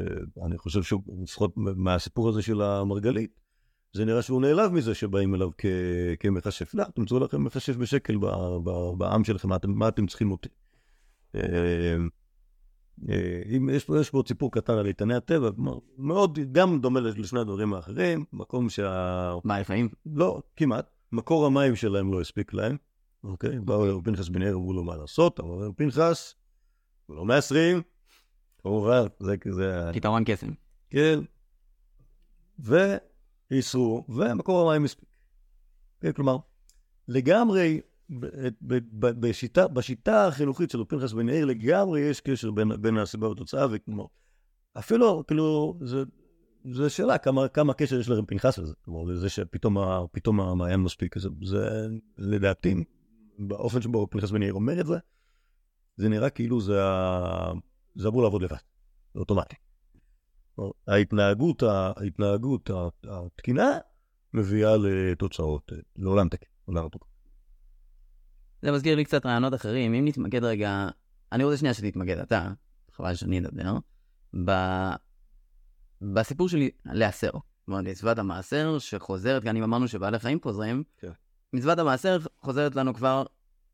אני חושב שהוא, לפחות מהסיפור הזה של המרגלית, זה נראה שהוא נעלב מזה שבאים אליו כ, כמכשף. לא, תמצאו לכם מכשף בשקל ב, ב, בעם שלכם, מה אתם, מה אתם צריכים אותי? אה, אם יש פה, יש פה סיפור קטן על איתני הטבע, מאוד, גם דומה לשני הדברים האחרים, מקום שה... מה, לפעמים? לא, כמעט. מקור המים שלהם לא הספיק להם, אוקיי? באו לרב פנחס בן ערב, אמרו לו מה לעשות, אמרו לרב פנחס, לא מעשרים, כמובן, זה כזה... פתרון קסם. כן. ואיסרו, ומקור המים הספיק. כן, כלומר, לגמרי, בשיטה, בשיטה החינוכית של פנחס בן ערב, לגמרי יש קשר בין, בין הסיבה והתוצאה, וכלומר, אפילו, כאילו, זה זו שאלה כמה, כמה קשר יש לרב פנחס לזה, כלומר לזה שפתאום המעיין מספיק, זה, זה לדעתי, באופן שבו פנחס בן יאיר אומר את זה, זה נראה כאילו זה, זה אמור לעבוד לבד, זה אוטומטי. ההתנהגות, ההתנהגות התקינה מביאה לתוצאות, לעולם תקן, לעולם תקן. זה מזכיר לי קצת רעיונות אחרים, אם נתמקד רגע, אני רוצה שנייה שתתמקד אתה, חבל שאני אדבר, בסיפור שלי, להסר. כלומר, מצוות המעשר שחוזרת, גם אם אמרנו שבעלי חיים חוזרים, כן. מצוות המעשר חוזרת לנו כבר,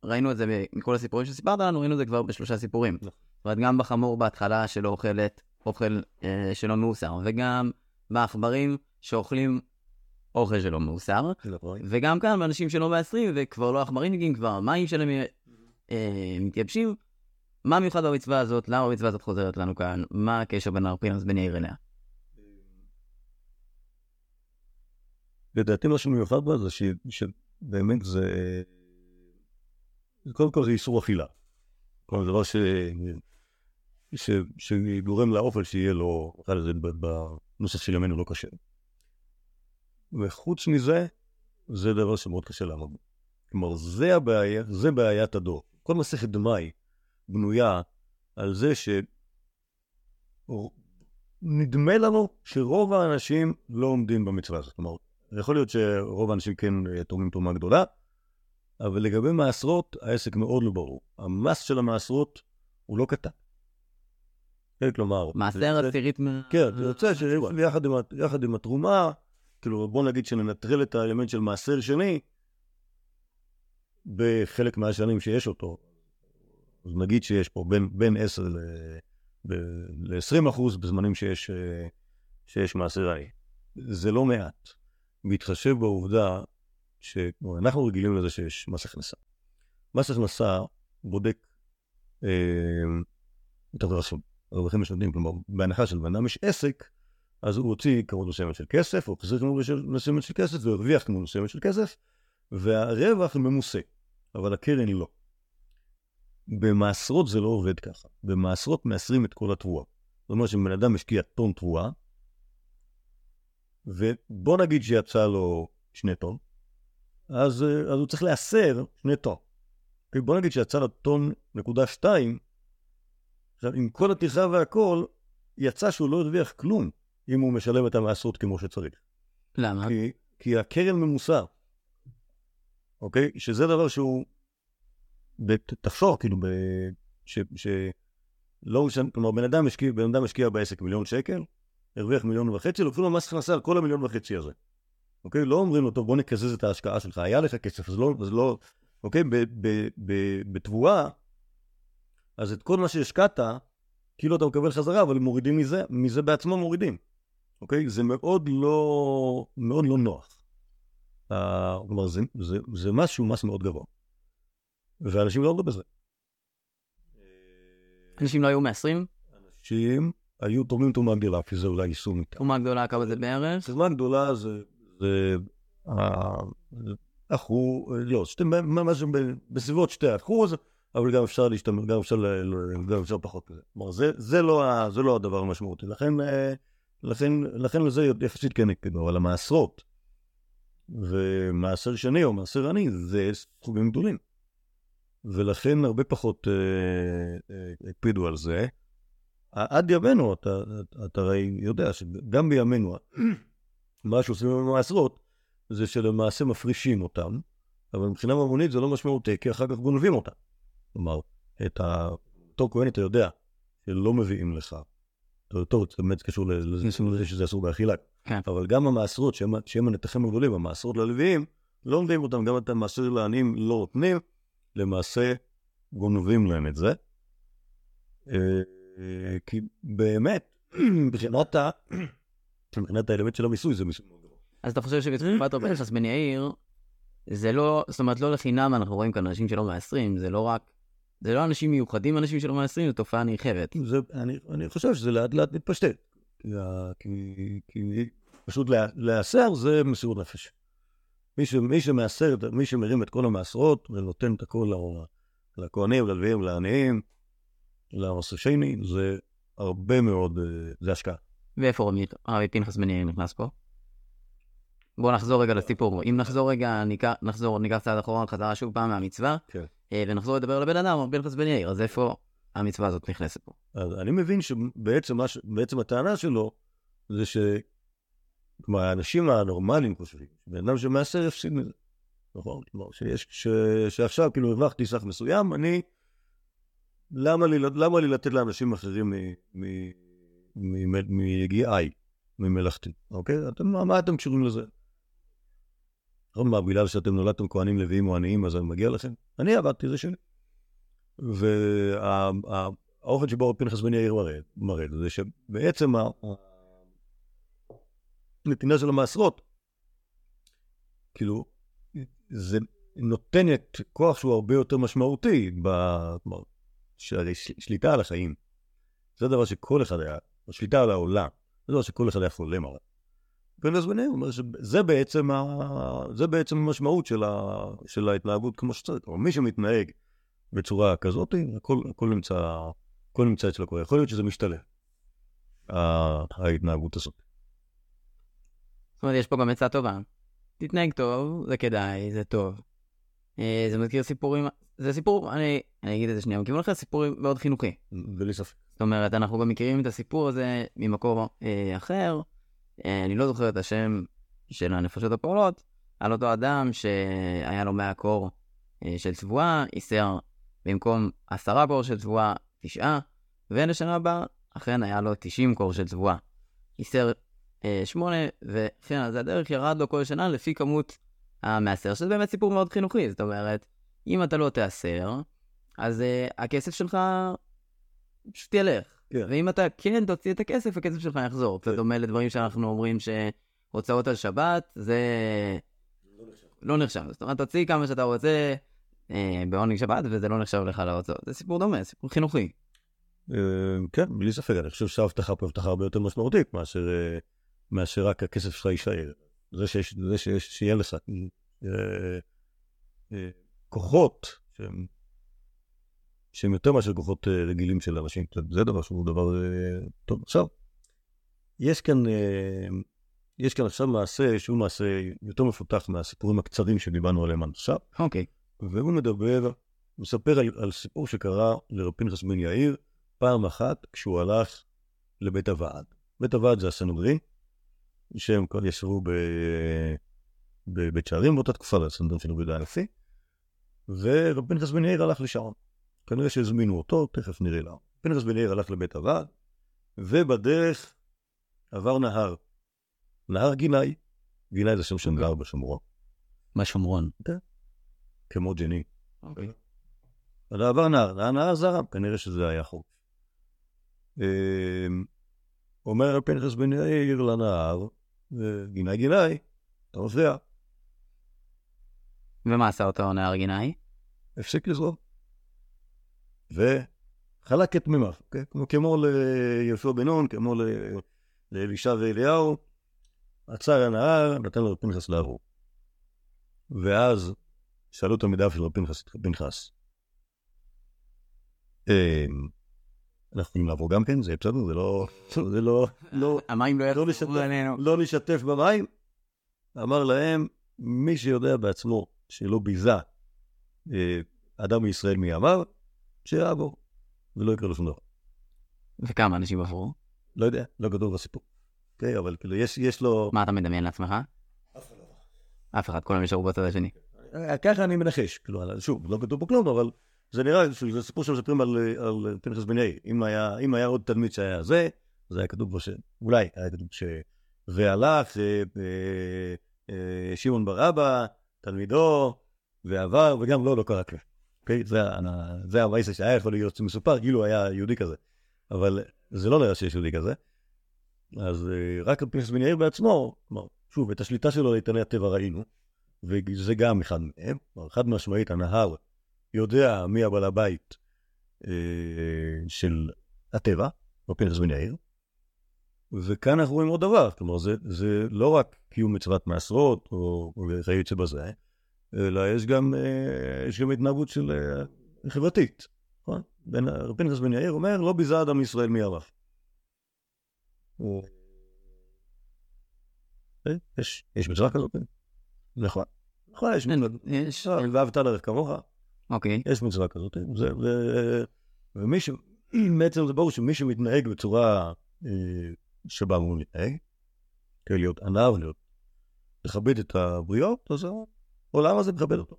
ראינו את זה מכל הסיפורים שסיפרת לנו, ראינו את זה כבר בשלושה סיפורים. נכון. זאת אומרת, גם בחמור בהתחלה שלא אוכלת אוכל אה, שלא מאוסר, וגם בעכברים שאוכלים אוכל שלא מאוסר, נכון. וגם כאן באנשים שלא מעשרים, וכבר לא עכברים מגיעים, כבר המים שלהם אה, מתייבשים. מה מיוחד במצווה הזאת? למה המצווה הזאת חוזרת לנו כאן? מה הקשר בין הרפינוס בן יאיר אליה? לדעתי מה שמיוחד בה זה ש... שבאמת זה... קודם כל זה איסור אכילה. כלומר, זה דבר ש... ש... שגורם לאופל שיהיה לו, נקרא לזה בנוסח של ימינו לא קשה. וחוץ מזה, זה דבר שמאוד קשה לעמוד בו. כלומר, זה הבעיה, זה בעיית הדור. כל מסכת דמאי בנויה על זה שנדמה לנו שרוב האנשים לא עומדים במצווה הזאת. כלומר, יכול להיות שרוב האנשים כן אה, תורמים תרומה גדולה, אבל לגבי מעשרות, העסק מאוד לא ברור. המס של המעשרות הוא לא קטן. כן, כלומר... מעשר עשירית מה... כן, זה יוצא שיחד עם התרומה, כאילו בוא נגיד שננטרל את האלמנט של מעשר שני, בחלק מהשנים שיש אותו. אז נגיד שיש פה בין, בין 10 ל-20 אחוז בזמנים שיש, אה, שיש מעשרי. זה לא מעט. בהתחשב בעובדה שאנחנו רגילים לזה שיש מס הכנסה. מס הכנסה בודק אה, את הרווחים, השנתיים, כלומר, בהנחה של בן אדם יש עסק, אז הוא הוציא כמות מסוימת של כסף, או החזיר כמות מסוימת של כסף, והוא הרוויח כמות מסוימת של כסף, והרווח ממוסה, אבל הקרן לא. במעשרות זה לא עובד ככה. במעשרות מאסרים את כל התבואה. זאת אומרת שבן אדם משקיע טון תבואה, ובוא נגיד שיצא לו שני טון, אז, אז הוא צריך לאסר שני טון. בוא נגיד שיצא לו טון נקודה שתיים, עכשיו עם כל הטרחה והכל, יצא שהוא לא הרוויח כלום אם הוא משלם את המעשרות כמו שצריך. למה? כי, כי הקרן ממוסה, אוקיי? שזה דבר שהוא, תחשוב, כאילו, ב, ש, ש, לא משנה, כלומר, בן אדם משקיע, בן אדם משקיע בעסק מיליון שקל, הרוויח מיליון וחצי, לוקחים לו מס הכנסה על כל המיליון וחצי הזה. אוקיי? לא אומרים לו, טוב, בוא נקזז את ההשקעה שלך, היה לך כסף, אז לא, אז לא, אוקיי? בתבואה, אז את כל מה שהשקעת, כאילו אתה מקבל חזרה, אבל מורידים מזה, מזה בעצמו מורידים. אוקיי? זה מאוד לא, מאוד לא נוח. Uh, כלומר, זה, זה, זה מס שהוא מס מאוד גבוה. ואנשים לא עבדו בזה. אנשים לא היו מאסרים? אנשים היו תורמים תרומה גדולה, כי זה אולי יישום איתה. תרומה גדולה, כמה זה בערך? תרומה גדולה זה... זה אחוז, לא, שתי, משהו בסביבות שתי אחוז, אבל גם אפשר להשתמש, גם אפשר, גם אפשר פחות מזה. כלומר, זה, זה, לא, זה לא הדבר המשמעותי. לכן, לכן, לכן לזה יחסית כן הקפידו, אבל המעשרות ומעשר שני או מעשר עני זה סכומים גדולים. ולכן הרבה פחות הקפידו על זה. עד ימינו, אתה, אתה הרי יודע שגם בימינו, מה שעושים עם המעשרות, זה שלמעשה מפרישים אותם, אבל מבחינה ממונית זה לא משמעותי, כי אחר כך גונבים אותם. כלומר, את אותו כהן אתה יודע שלא מביאים לך. טוב, זה באמת קשור לזה שזה אסור באכילה. כן. אבל גם המעשרות, שהם, שהם הנתחים הגדולים, המעשרות ללוויים, לא מביאים אותם, גם את המעשר לעניים לא נותנים, למעשה גונבים להם את זה. כי באמת, מבחינת ה... מבחינת האלמנט של המיסוי זה מיסוי מאוד גבוה. אז אתה חושב שבתקופת רבי יחס בן יאיר, זה לא, זאת אומרת, לא לחינם אנחנו רואים כאן אנשים שלא מעשרים, זה לא רק, זה לא אנשים מיוחדים, אנשים שלא מעשרים, זו תופעה נרחבת. זה, אני, אני חושב שזה לאט לאט מתפשט. כי, כי פשוט להיאסר זה מסירות נפש. מי, ש, מי שמעשר, מי שמרים את כל המעשרות ונותן את הכל לכהנים, ללוויים, לעניים, למסושני, זה הרבה מאוד, זה השקעה. ואיפה רבי פנחס בן יאיר נכנס פה? בואו נחזור רגע לסיפור. אם נחזור רגע, ניקח, נחזור, ניקח צעד אחרון, חזרה שוב פעם מהמצווה, כן. ונחזור לדבר על הבן אדם, רבי פנחס בן יאיר, אז איפה המצווה הזאת נכנסת פה? אז אני מבין שבעצם ש... הטענה שלו זה ש... כלומר, האנשים הנורמליים חושבים, בן אדם שמעשר יפסיד מזה. נכון? כלומר, שיש, ש... שעכשיו כאילו הרווחתי סך מסוים, אני... למה לי, למה לי לתת לאנשים אחרים מיגיעי, ממלאכתי, אוקיי? אתם, מה אתם קשורים לזה? נכון, מה, בגלל שאתם נולדתם כהנים לוויים או עניים, אז אני מגיע לכם? אני עבדתי, זה שלי. והאופן שבו פנחס בן יאיר מראה את זה, שבעצם הנתינה של המעשרות, כאילו, זה נותנת כוח שהוא הרבה יותר משמעותי, כלומר, שליטה על החיים. זה דבר שכל אחד היה, שליטה על העולם, זה דבר שכל אחד היה חולם עליו. בן יאיר אומר שזה בעצם, ה... זה בעצם המשמעות של, ה... של ההתנהגות כמו שצריך. כלומר, מי שמתנהג בצורה כזאת, הכל, הכל נמצא, הכל נמצא אצל הקורא. יכול להיות שזה משתלם, ההתנהגות הזאת. זאת אומרת, יש פה גם עצה טובה. תתנהג טוב, זה כדאי, זה טוב. אה, זה מזכיר סיפורים, זה סיפור, אני, אני אגיד את זה שנייה, מכיוון לך סיפור מאוד חינוכי. בלי ספק. זאת אומרת, אנחנו גם מכירים את הסיפור הזה ממקור אה, אחר, אה, אני לא זוכר את השם של הנפשות הפועלות, על אותו אדם שהיה לו 100 קור אה, של צבועה, איסר במקום עשרה קור של צבועה, תשעה, ולשנה הבאה, אכן היה לו 90 קור של צבועה. איסר אה, שמונה, וכן, אז הדרך ירד לו כל שנה לפי כמות המעשר, שזה באמת סיפור מאוד חינוכי, זאת אומרת, אם אתה לא תעשר, אז uh, הכסף שלך פשוט ילך. כן. ואם אתה כן תוציא את הכסף, הכסף שלך יחזור. כן. דומה לדברים שאנחנו אומרים שהוצאות על שבת, זה... לא נחשב. זאת אומרת, תוציא כמה שאתה רוצה אה, בעונג שבת, וזה לא נחשב לך להוצאות. זה סיפור דומה, סיפור חינוכי. אה, כן, בלי ספק, אני חושב שההבטחה פה הבטחה הרבה יותר משמעותית מאשר, אה, מאשר רק הכסף שלך יישאר. זה שיש, זה שיש, שיהיה לך כוחות שהם, שהם יותר מאשר כוחות אה, רגילים של אנשים, זה דבר שהוא דבר אה, טוב. עכשיו, יש כאן, אה, יש כאן עכשיו מעשה שהוא מעשה יותר מפותח מהסיפורים הקצרים שדיברנו עליהם עד עכשיו. אוקיי. והוא מדבר, מספר על, על סיפור שקרה לרב פנחס בן יאיר פעם אחת כשהוא הלך לבית הוועד. בית הוועד זה הסנהדרין, שהם כבר ישבו ב... בבית שערים באותה תקופה, זה הסנהדרין של יהודה הנשיא, ורב פנחס בן יאיר הלך לשם. כנראה שהזמינו אותו, תכף נראה למה. פנחס בן יאיר הלך לבית הוועד, ובדרך עבר נהר. נהר גינאי. גינאי זה שם של נהר בשומרון, בשומרון. כמו ג'נין. אוקיי. אז עבר נהר, הנהר זרם, כנראה שזה היה חוק. אמ, אומר פנחס בן יאיר לנהר, גינאי גינאי, אתה מפריע, ומה עשה אותו נער גינאי? הפסיק לזרום. וחלק את מימיו, אוקיי? כמו, ליהושע בן נון, כמו לאלישע ואליהו, עצר הנהר, נתן לו פנחס לעבור. ואז שאלו תלמידיו של פנחס, פנחס, "אמ, אנחנו יכולים לעבור גם כן, זה בסדר, זה לא, זה לא, לא, המים לא לא יחזרו עלינו. לא נשתף במים. אמר להם, מי שיודע בעצמו שלא ביזה אה, אדם מישראל מימיו, שיעבור, ולא יקרה לו שום דבר. וכמה אנשים עברו? לא יודע, לא כתוב בסיפור. אוקיי, אבל כאילו, יש, יש לו... מה אתה מדמיין לעצמך? אף אחד, כולם נשארו בצד השני. אה, ככה אני מנחש, כאילו, שוב, לא כתוב פה כלום, אבל זה נראה, שזה סיפור שמספרים על, על פנחס בן יאיר. אם היה, אם היה עוד תלמיד שהיה זה, אז היה כתוב בו ש... אולי היה כתוב ש... והלך אה, אה, אה, שמעון בר אבא, תלמידו, ועבר, וגם לא, לא קרה כלום. אוקיי? זה, ה- זה המעשה שהיה יכול להיות מסופר, כאילו היה יהודי כזה. אבל זה לא נראה שיש יהודי כזה. אז אה, רק פנחס בן יאיר בעצמו, כלומר, שוב, את השליטה שלו לאיתני הטבע ראינו, וזה גם אחד מהם, חד משמעית, הנהר יודע מי הבעל הבית אה, של הטבע, או פנחס בן יאיר, וכאן אנחנו רואים עוד דבר, כלומר, זה, זה לא רק קיום מצוות מעשרות, או או כיוצא בזה, אלא יש גם, אה, יש גם התנהגות של אה, חברתית, נכון? פנחס בן יאיר אומר, לא ביזה אדם מישראל מימיו. הוא- אה, יש, יש מצווה כזאת, כן. נכון. נכון, יש מצווה. יש... ואהבת לרעך כמוך, אוקיי. יש מצווה כזאת. ומי ש... בעצם זה ברור שמי שמתנהג בצורה שבה הוא מתנהג, כדי להיות ענב, להיות, לכבד את הבריות, אז העולם הזה מכבד אותו.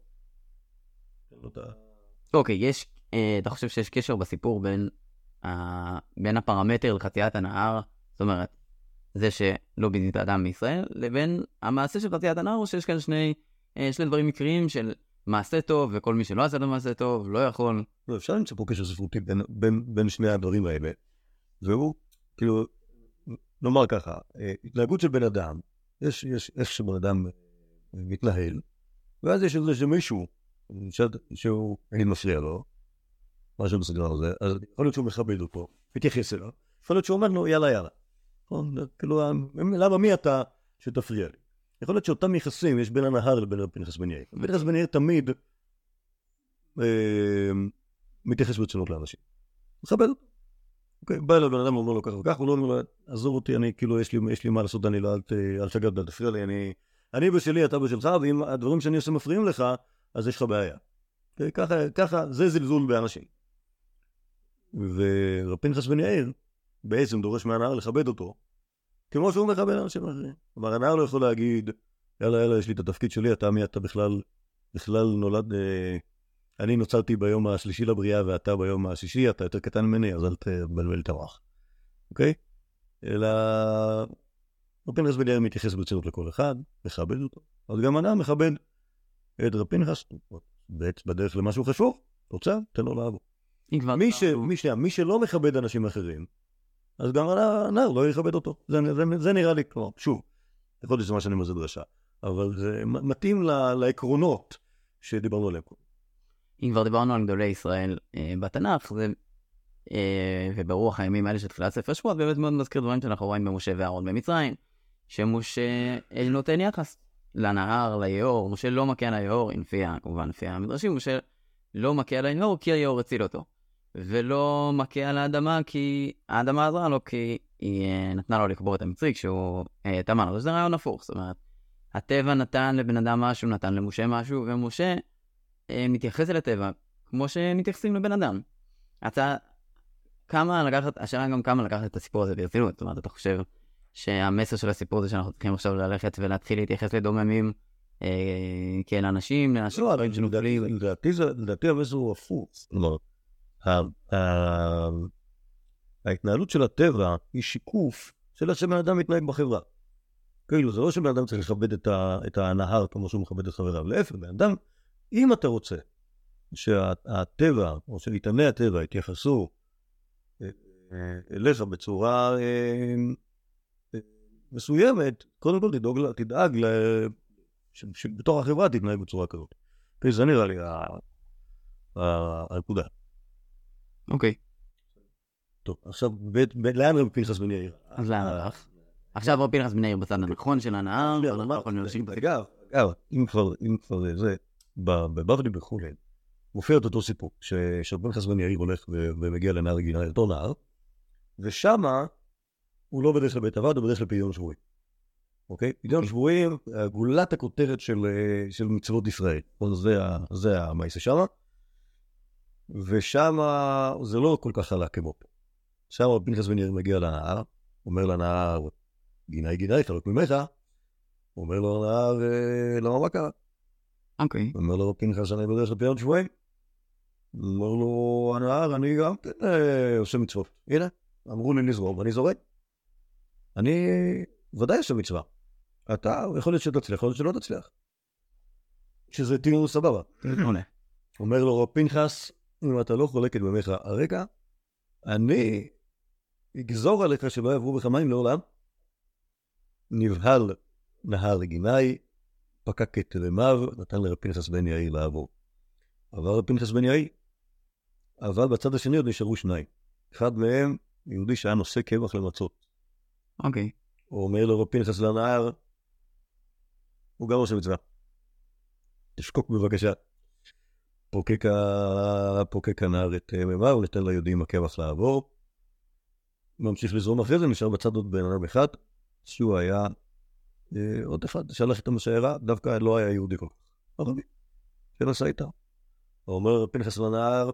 ה- אוקיי, יש... אה, אתה חושב שיש קשר בסיפור בין. בין הפרמטר לחציית הנהר, זאת אומרת, זה שלא ביזית אדם מישראל, לבין המעשה של חציית הנהר, או שיש כאן שני, אה, שני דברים מקריים של מעשה טוב, וכל מי שלא עשה לו מעשה טוב, לא יכול... לא, אפשר למצוא פה קשר ספרותי בין, בין, בין שני הדברים האלה, והוא, כאילו, נאמר ככה, אה, התנהגות של בן אדם, יש, יש איך שבן אדם מתנהל, ואז יש איזה שמישהו, ש- שהוא, נגיד מפריע לו, משהו בסגנון הזה, אז יכול להיות שהוא מכבד אותו, מתייחס אליו, יכול להיות שהוא אומר לו, יאללה יאללה. נכון? כאילו, למה מי אתה שתפריע לי? יכול להיות שאותם יחסים יש בין הנהר לבין פנחס בן יאיר. פנחס בן יאיר תמיד אה, מתייחס ברצינות לאנשים. מכבד אותו. אוקיי, בא אליו בן אדם ואומר לו ככה וככה, הוא לא אומר לו, עזוב אותי, אני כאילו, יש לי, מה לעשות, אני לא, אל תשגע, אל תפריע לי, אני, אני בשלי, אתה בשלך, ואם הדברים שאני עושה מפריעים לך, אז יש לך בעיה. אוקיי, ככה, ככה, זה זלזול באנשים. ורב פנחס בן יאיר בעצם דורש מהנהר לכבד אותו, כמו שהוא מכבד אנשים אחרים. כלומר, הנהר לא יכול להגיד, יאללה, יאללה, יש לי את התפקיד שלי, אתה מי אתה בכלל, בכלל נולד, אה, אני נוצרתי ביום השלישי לבריאה ואתה ביום השישי, אתה יותר קטן ממני, אז אל תבלבל את המוח. אוקיי? אלא... רב פנחס בן יאיר מתייחס ברצינות לכל אחד, מכבד אותו. אז גם הנער מכבד את רב פנחס, בעצם בדרך למשהו חשוב, רוצה, תן לו לעבור. מי, ש... מי, שנייה, מי שלא מכבד אנשים אחרים, אז גם הנער, לא יכבד אותו. זה, זה, זה נראה לי, כלומר, שוב, יכול להיות שזה מה שאני אומר זה דרשה. אבל זה מתאים לעקרונות שדיברנו עליהם. אם כבר דיברנו על גדולי ישראל אה, בתנ"ך, זה, אה, וברוח הימים האלה של תחילת ספר שבועות, באמת מאוד מזכיר דברים שאנחנו רואים במשה ואהרון במצרים, שמשה אה, נותן יחס לנהר, ליאור, משה לא מכה על היאור, לפי, כמובן לפי המדרשים, משה לא מכה על היאור כי היאור הציל אותו. ולא מכה על האדמה כי האדמה עזרה לו כי היא אה, נתנה לו לקבור את המצרי כשהוא אה, טמן לו. זה רעיון הפוך, זאת אומרת, הטבע נתן לבן אדם משהו, נתן למשה משהו, ומשה מתייחס אל הטבע כמו שמתייחסים לבן אדם. אתה, כמה לקחת, השאלה גם כמה לקחת את הסיפור הזה ברצינות, זאת אומרת, אתה חושב שהמסר של הסיפור זה שאנחנו צריכים עכשיו ללכת ולהתחיל להתייחס לדוממים אה, כאל אנשים, לאנשים לא, לדעתי המסר הוא הפוך. ההתנהלות של הטבע היא שיקוף של איך שבן אדם מתנהג בחברה. כאילו, זה לא שבן אדם צריך לכבד את, הנהר כמו שהוא מכבד את חבריו. להפך, בן אדם, אם אתה רוצה שהטבע, או שאיתני הטבע יתייחסו אה, אליך בצורה אה, אה, מסוימת, קודם כל תדאג, תדאג ל... שבתוך החברה תתנהג בצורה כזאת. זה נראה לי הנקודה. אוקיי. טוב, עכשיו, לאן רבי פנחס בן יאיר? אז לאן הלך? עכשיו רבי פנחס בן יאיר בצד הנכון של הנהר, אגב, אגב, אם כבר זה, בבבלי בחולין, מופיע את אותו סיפור, שרבי פנחס בן יאיר הולך ומגיע לנהר גינה, אותו נהר, ושמה הוא לא בדרך לבית עבד, הוא בדרך לפדיון שבויים. אוקיי? פדיון שבויים, גולת הכותרת של מצוות ישראל. זה המעשה שמה. ושם זה לא כל כך חלק כמו פה. שם פנחס בן יאיר מגיע לנהר, אומר לנהר, גיני גיני, חלק ממך, אומר לו לנהר, אה, למה מה קרה? אוקיי. אומר לו פנחס, אני בדרך לפיון שבויים. אומר לו הנהר, אני גם כן אה, עושה מצוות. הנה, אמרו לי לזרום, ואני זורק. אני ודאי עושה מצווה. אתה, יכול להיות שתצליח, יכול להיות שלא תצליח. שזה תהיה סבבה. אומר לו פנחס, אם אתה לא חולק את דמיך הרגע, אני אגזור עליך שלא יעברו בך מים לעולם. נבהל נהר לגיני, פקק את תלמיו, נתן לרב פנחס בן יאיר לעבור. עבר רב פנחס בן יאיר, אבל בצד השני עוד נשארו שניים. אחד מהם, יהודי שהיה נושא קמח למצות. אוקיי. הוא אומר לו רב פנחס לנהר, הוא גם עושה מצווה. תשקוק בבקשה. פוקק, פוקק הנהר את אה, מימיו, ניתן ליהודים הקמח לעבור. ממשיך לזרום אחרי זה, נשאר בצד עוד בן אדם אחד, שהוא היה אה, עוד אחד שהלך איתם בשיירה, דווקא לא היה יהודי כל כך, ערבי, שנסע איתם. הוא אומר פנחס לנהר,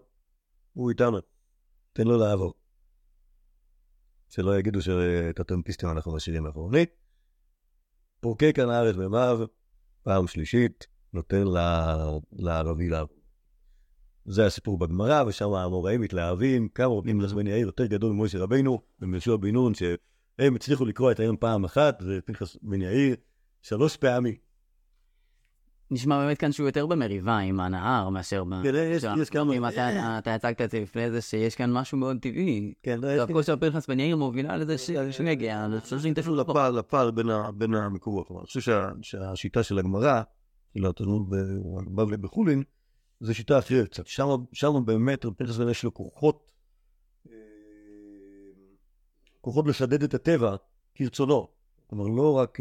הוא איתנו, תן לו לעבור. שלא יגידו שאת הטמפיסטים אנחנו משאירים מאחורנית. פוקק הנהר את מימיו, פעם שלישית, נותן לערבי לעבור. זה הסיפור בגמרא, ושם המוראים מתלהבים, כמה רבים לזמן יאיר יותר גדול ממשה רבינו, ומשה בן נון, שהם הצליחו לקרוא את היום פעם אחת, ופנחס בן יאיר שלוש פעמים. נשמע באמת כאן שהוא יותר במריבה עם הנהר מאשר ב... כן, יש, יש כמה... אם אתה הצגת את זה לפני זה, שיש כאן משהו מאוד טבעי. כן, זה הכל של פנחס בן יאיר מובילה לזה שנגיע, אני חושב שנתפסו לפער, לפער בין המקורות. אני חושב שהשיטה של הגמרא, של התלמוד בבלי בחולין, זו שיטה אחרת קצת. שם, באמת פנחס בן יש לו כוחות, אה, כוחות לשדד את הטבע כרצונו. כלומר, לא רק...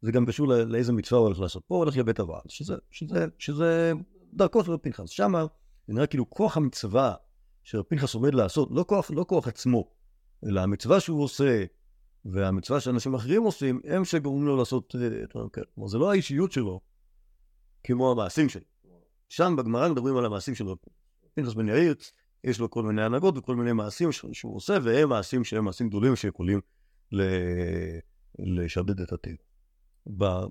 אה, זה גם קשור לאיזה מצווה הוא הולך לעשות. פה הוא הולך לבית הוועד, שזה, שזה, שזה דרכו של רב פנחס. שם זה נראה כאילו כוח המצווה שרב פנחס עומד לעשות, לא כוח, לא כוח עצמו, אלא המצווה שהוא עושה, והמצווה שאנשים אחרים עושים, הם שגורמים לו לעשות אה, את הדברים כאלה. כלומר, זה לא האישיות שלו, כמו המעשים שלו. שם בגמרא מדברים על המעשים של פנחס בן יאיר, יש לו כל מיני הנהגות וכל מיני מעשים שהוא עושה, והם מעשים שהם מעשים גדולים שיכולים לשדד את הטבע.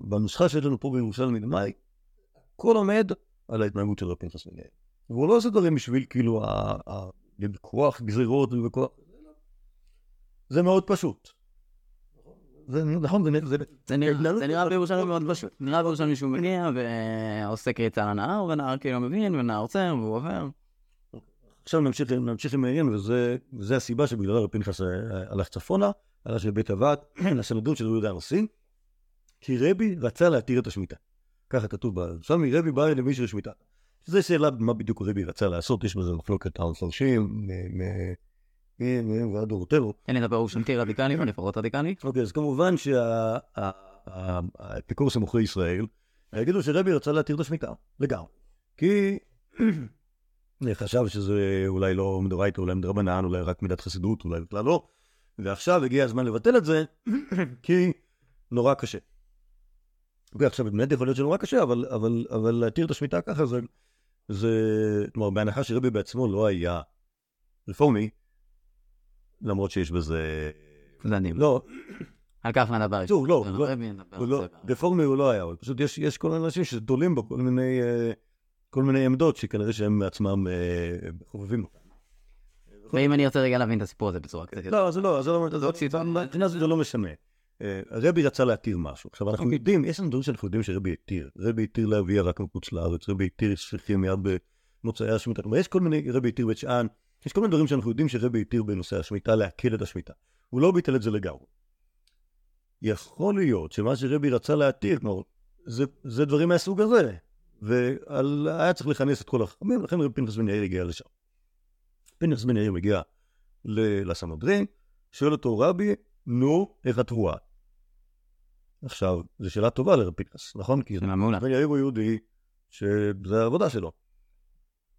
בנוסחה שיש לנו פה בירושלים ממאי, הכל עומד על ההתנהגות של רב פנחס יאיר. והוא לא עושה דברים בשביל כאילו בכוח גזירות ובכוח... זה מאוד פשוט. זה נכון, זה נראה בירושלים מאוד פשוט. נראה בירושלים שהוא מגיע ועושה קריצה לנהר, ונהר כאילו מבין, ונהר עוצר, והוא עובר. עכשיו נמשיך עם העניין, וזה הסיבה שבגללה רבי פנחס הלך צפונה, הלך לבית הוועד, לדון של יהודה הנשיא, כי רבי רצה להתיר את השמיטה. ככה כתוב בסמי, רבי בא למישהו לשמיטה. זו שאלה מה בדיוק רבי רצה לעשות, יש בזה מחלוקת המפרשים, ועד דורותינו. אין הפירוש אנטי רדיקלי, או לפחות רדיקלי. אוקיי, אז כמובן שהאפיקורס המוכרי ישראל יגידו שרבי רצה להתיר את השמיטה, לגמרי. כי חשב שזה אולי לא מדאורייתא, אולי מדרבנן, אולי רק מידת חסידות, אולי בכלל לא. ועכשיו הגיע הזמן לבטל את זה, כי נורא קשה. ועכשיו באמת יכול להיות שנורא קשה, אבל, אבל, אבל להתיר את השמיטה ככה זה, זה, כלומר, בהנחה שרבי בעצמו לא היה רפורמי, למרות שיש בזה... זנים. לא, על כך נדבר. שוב, לא, לא, לא, זה. רפורמי הוא לא היה, אבל פשוט יש, יש כל מיני אנשים שתולים בו כל מיני, אה, כל מיני עמדות שכנראה שהם מעצמם אה, חובבים. ואם אני ארצה רגע להבין את הסיפור הזה בצורה קצת יותר... לא, זה לא, זה לא, לא, זה לא משנה. אה, רבי רצה להתיר משהו. עכשיו, אנחנו יודעים, יש לנו דברים שאנחנו יודעים שרבי התיר. רבי התיר להביא רק מחוץ לארץ, רבי התיר שפיכים מיד במוצאי השמיטה. כלומר, יש כל מיני, רבי התיר בית שאן, יש כל מיני דברים שאנחנו יודעים שרבי התיר בנושא השמיטה, להקל את השמיטה. הוא לא ביטל את זה לגמרי. יכול להיות שמה שרבי רצה להתיר, כלומר, זה, זה דברים מהסוג הזה. והיה צריך לכנס את כל החכמים, לכן רבי פנחס בן יאיר הגיע לשם. פנחס בן יאיר מגיע לסנהדרין, שואל אותו רבי, נו, איך התבואה? עכשיו, זו שאלה טובה לרב פנחס, נכון? כי שאלה מעולה. יאיר הוא יהודי שזה העבודה שלו.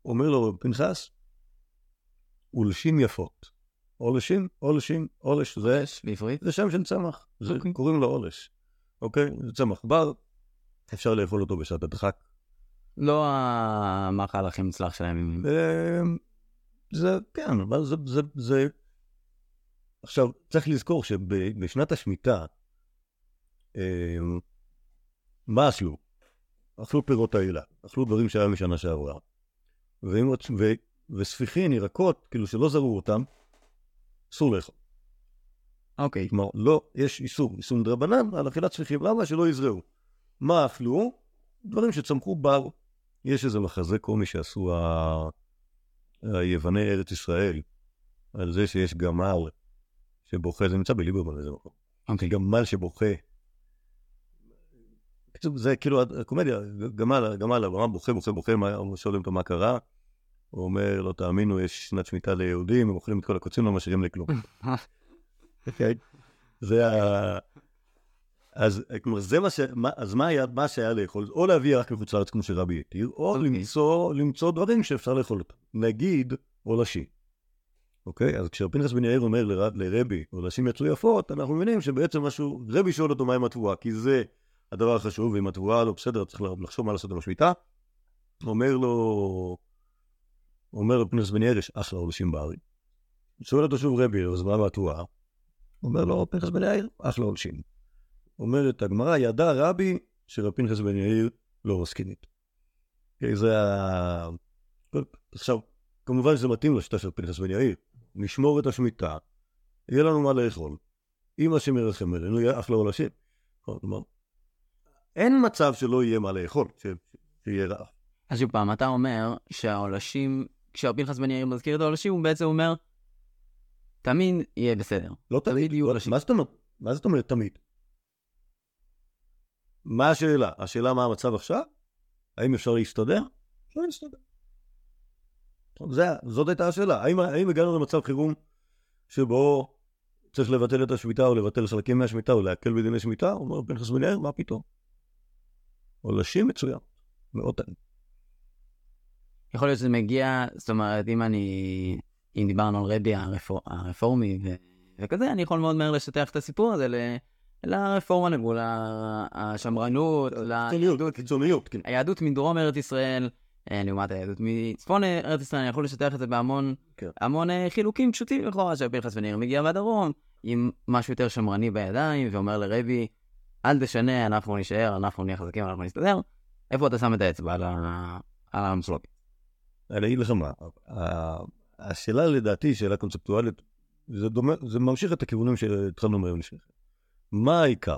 אומר לו פנחס, ולשים יפות. עולשים, עולשים, עולש זה, בעברית? זה שם של צמח, זה, אוקיי. קוראים לו עולש. אוקיי? זה צמח בר, אפשר לאכול אותו בשעת הדחק. לא המאכל הכי מוצלח שלהם. אמ, זה, כן, אבל זה, זה, זה... עכשיו, צריך לזכור שבשנת השמיטה, מה אכלו? אכלו פירות האלה, אכלו דברים שהיה משנה שעברה. וספיחין, ירקות, כאילו שלא זרו אותם, אסור לאכול. אוקיי. כלומר, לא, יש איסור, איסור מדרבנן על אכילת ספיחים, למה? שלא יזרעו. מה אכלו? דברים שצמחו בר. יש איזה מחזה קומי שעשו ה... היווני ארץ ישראל, על זה שיש גמל שבוכה, זה נמצא בליברמן איזה מקום. אוקיי. גמל שבוכה. זה כאילו הקומדיה, גמל, גמל, הגמל בוכה, בוכה, בוכה, מה- שואלים אותו מה קרה. הוא אומר, לא תאמינו, יש שנת שמיטה ליהודים, הם אוכלים את כל הקוצים, לא משאירים לי כלום. אוקיי? זה ה... אז כלומר, זה מה ש... מה- אז מה היה, מה שהיה לאכול? או להביא רק מחוץ לארץ כמו שרבי התיר, או אוקיי. למצוא, למצוא דברים שאפשר לאכול אותם. נגיד, עולשים. אוקיי? אז כשפנחס בן יאיר אומר לר... לרבי, עולשים יצאו יפות, אנחנו מבינים שבעצם משהו, רבי שואל אותו מה עם התבואה, כי זה הדבר החשוב, ואם התבואה לא בסדר, צריך לחשוב מה לעשות עם השמיטה. אומר לו, אומר לו פנחס בן יאיר, יש אחלה עולשים בארץ. שואל אותו שוב רבי, אז מה מהתבואה? אומר לו פנחס בן יאיר, אחלה עולשים. אומרת הגמרא, ידע רבי שרב פנחס בן יאיר לא מסכים איתו. אוקיי, זה ה... עכשיו, כמובן שזה מתאים לשיטה של פנחס בן יאיר. נשמור את השמיטה, יהיה לנו מה לאכול. אם השם ירחם עלינו, יהיה אחלה עולשים. כלומר, אין מצב שלא יהיה מה לאכול, ש- שיהיה רעב. אז שוב פעם, אתה אומר שהעולשים, כשהפנחס בן יאיר מזכיר את העולשים, הוא בעצם אומר, תמיד יהיה בסדר. לא תמיד, יהיו לא- עולשים. מה זאת אומרת? מה זאת אומרת תמיד? מה השאלה? השאלה מה המצב עכשיו? האם אפשר להסתדר? אפשר להסתדר. זה, זאת הייתה השאלה. האם, האם הגענו למצב חירום שבו צריך לבטל את השמיטה או לבטל חלקים מהשמיטה או להקל בדיני שמיטה? אומר פנחס בן יאיר, מה פתאום? עולשים מצוין. מאוד טעים. יכול להיות שזה מגיע, זאת אומרת, אם אני, אם דיברנו על רבי הרפור, הרפורמי ו, וכזה, אני יכול מאוד מהר לשטח את הסיפור הזה ל, לרפורמה לגבול ה- השמרנות, ליהדות, קיצוניות, כן. היהדות מדרום ארץ ישראל, אה, לעומת היהדות מצפון ארץ ישראל, אני יכול לשטח את זה בהמון כן. המון אה, חילוקים פשוטים לכאורה, שפנחס יאיר מגיע מהדרום, עם משהו יותר שמרני בידיים, ואומר לרבי, אל תשנה, אנחנו נישאר, אנחנו נהיה חזקים, אנחנו נסתדר. איפה אתה שם את האצבע על ה- על המסלוק? אני אגיד לך מה, השאלה לדעתי, שאלה קונספטואלית, זה, דומה, זה ממשיך את הכיוונים שהתחלנו מהם לפני. מה העיקר?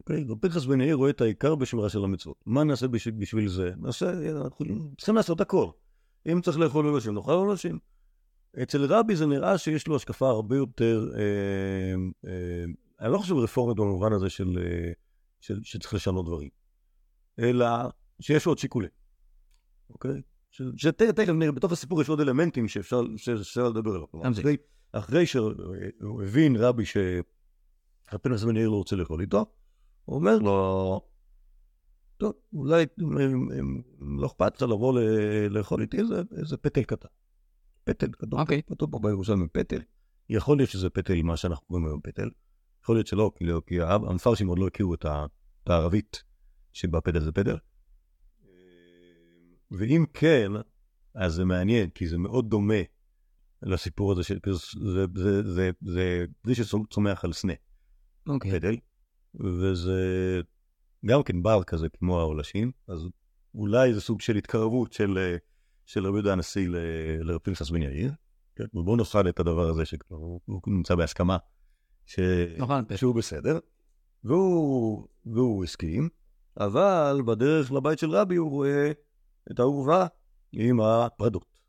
אוקיי? רב פנחס בן יאיר רואה את העיקר בשמירה של המצוות. מה נעשה בשביל, זה? נעשה, אנחנו צריכים לעשות הכל. אם צריך לאכול עונשים, נאכל עונשים. אצל רבי זה נראה שיש לו השקפה הרבה יותר, אה, אה, אני לא חושב רפורמות במובן הזה של, אה, של, שצריך לשנות דברים, אלא שיש עוד שיקולים, אוקיי? שתכף נראה, בתוך הסיפור יש עוד אלמנטים שאפשר, שאפשר לדבר עליו. אחרי, אחרי שהוא הבין רבי שהפנס בן יאיר לא רוצה לאכול איתו, הוא אומר לו, טוב, אולי לא אכפת לך לבוא לאכול איתי איזה, איזה פטל קטן. פטל, כתוב אוקיי. פה בירושלים פטל. יכול להיות שזה פטל, מה שאנחנו קוראים היום פטל. יכול להיות שלא, כי, לא, כי המפרשים עוד לא הכירו את, הערבית שבפטל זה פטל. ואם כן, אז זה מעניין, כי זה מאוד דומה לסיפור הזה, של, זה, זה, זה, זה פרי שצומח על סנה. אוקיי. פטל, וזה גם כן בר כזה כמו העולשים, אז אולי זה סוג של התקרבות של, של רבי יהודה הנשיא לרבי פנחס בן יאיר. כן, ובואו נאכל את הדבר הזה שכבר הוא נמצא בהסכמה ש... נאכל שהוא בסדר, והוא, והוא הסכים, אבל בדרך לבית של רבי הוא רואה את האהובה עם הפרדות.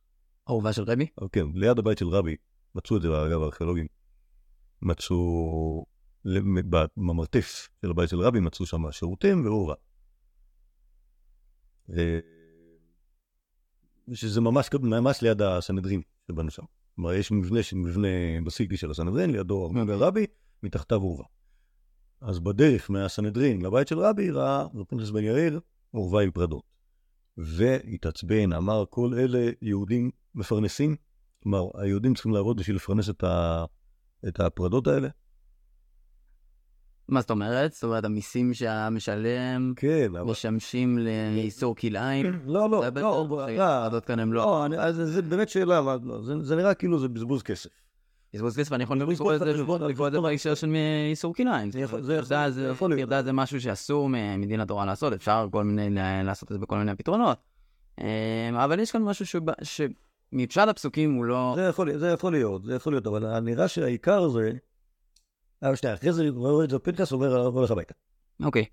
אהובה של רבי? כן, ליד הבית של רבי, מצאו את זה, אגב, הארכיאולוגים, מצאו, במרתף של הבית של רבי מצאו שם שירותים ואהובה. שזה ממש, ממש ליד הסנהדרין שבנו שם. כלומר, יש מבנה, מבנה בסילקי של הסנהדרין, לידו ארמון רבי, מתחתיו אורווה. אז בדרך מהסנהדרין לבית של רבי ראה רבי פנחס בן יאיר אורווה עם פרדות. והתעצבן, אמר, כל אלה יהודים מפרנסים? כלומר, היהודים צריכים לעבוד בשביל לפרנס את, ה... את הפרדות האלה? מה זאת אומרת? זאת אומרת, המיסים שהעם משלם כן, אבל... משמשים לאיסור כלאיים? לא, לא, זה לא, בטח, לא, הפרדות כאן הם לא. לא, זה באמת שאלה, לא, זה זה נראה כאילו זה בזבוז כסף. בזבוז כסף, אני יכול לקרוא את זה זה בהקשר של איסור כלאיים. זה זה טרדה זה זה- זה משהו שאסור מדין התורה לעשות, אפשר כל מיני, לעשות את זה בכל מיני פתרונות. אה, אבל יש כאן משהו שמפשט הפסוקים הוא לא... זה זה יכול להיות, זה יכול להיות, אבל נראה שהעיקר זה... אבל שנייה, אחרי זה רואה את זה פנקס אומר, הולך הביתה. אוקיי.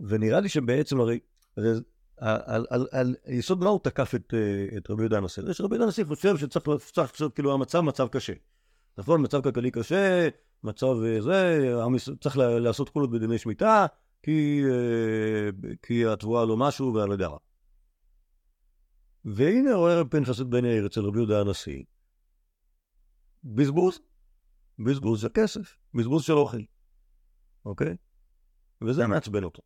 ונראה לי שבעצם הרי, על, על, על, על יסוד מה הוא תקף את, אה, את רבי יהודה הנשיא? זה שרבי יהודה הנשיא חושב שצריך צריך עכשיו, כאילו המצב מצב קשה. נכון, מצב כלכלי קשה, מצב אה, זה, צריך לעשות כולות בדיני שמיטה, כי, אה, כי התבואה לא משהו ואני לא יודע מה. והנה רואה פנחס בן יאיר אצל רבי יהודה הנשיא, בזבוז, בזבוז של כסף, בזבוז של אוכל, אוקיי? וזה מעצבן אותו.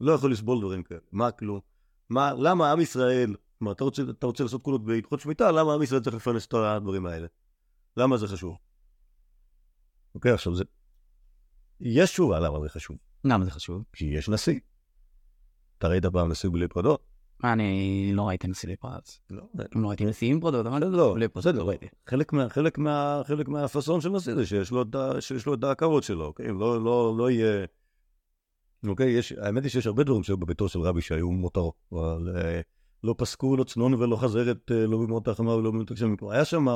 לא יכול לסבול דברים כאלה. מה כאילו, מה, למה עם ישראל, מה, אתה רוצה, אתה רוצה לעשות כולות בהלכות שמיטה, למה עם ישראל צריך לפרנס את הדברים האלה? למה זה חשוב? אוקיי, עכשיו זה... יש תשובה למה זה חשוב. למה זה חשוב? כי יש נשיא. אתה ראית פעם נשיא בלי פרדות? אני לא ראיתי נשיא לפרס. לא. לא ראיתי נשיא עם פרדות, אבל לא, בסדר, לא. חלק מה, מה, מהפאסון של נשיא זה שיש לו את, ה- שיש לו את הכבוד שלו, אוקיי? לא, לא, לא יהיה... אוקיי, יש, האמת היא שיש הרבה דברים שהיו בביתו של רבי שהיו מותרות, אבל אה, לא פסקו לא צנון ולא חזרת, אה, לא במות החמה ולא במות הגשם. היה שם,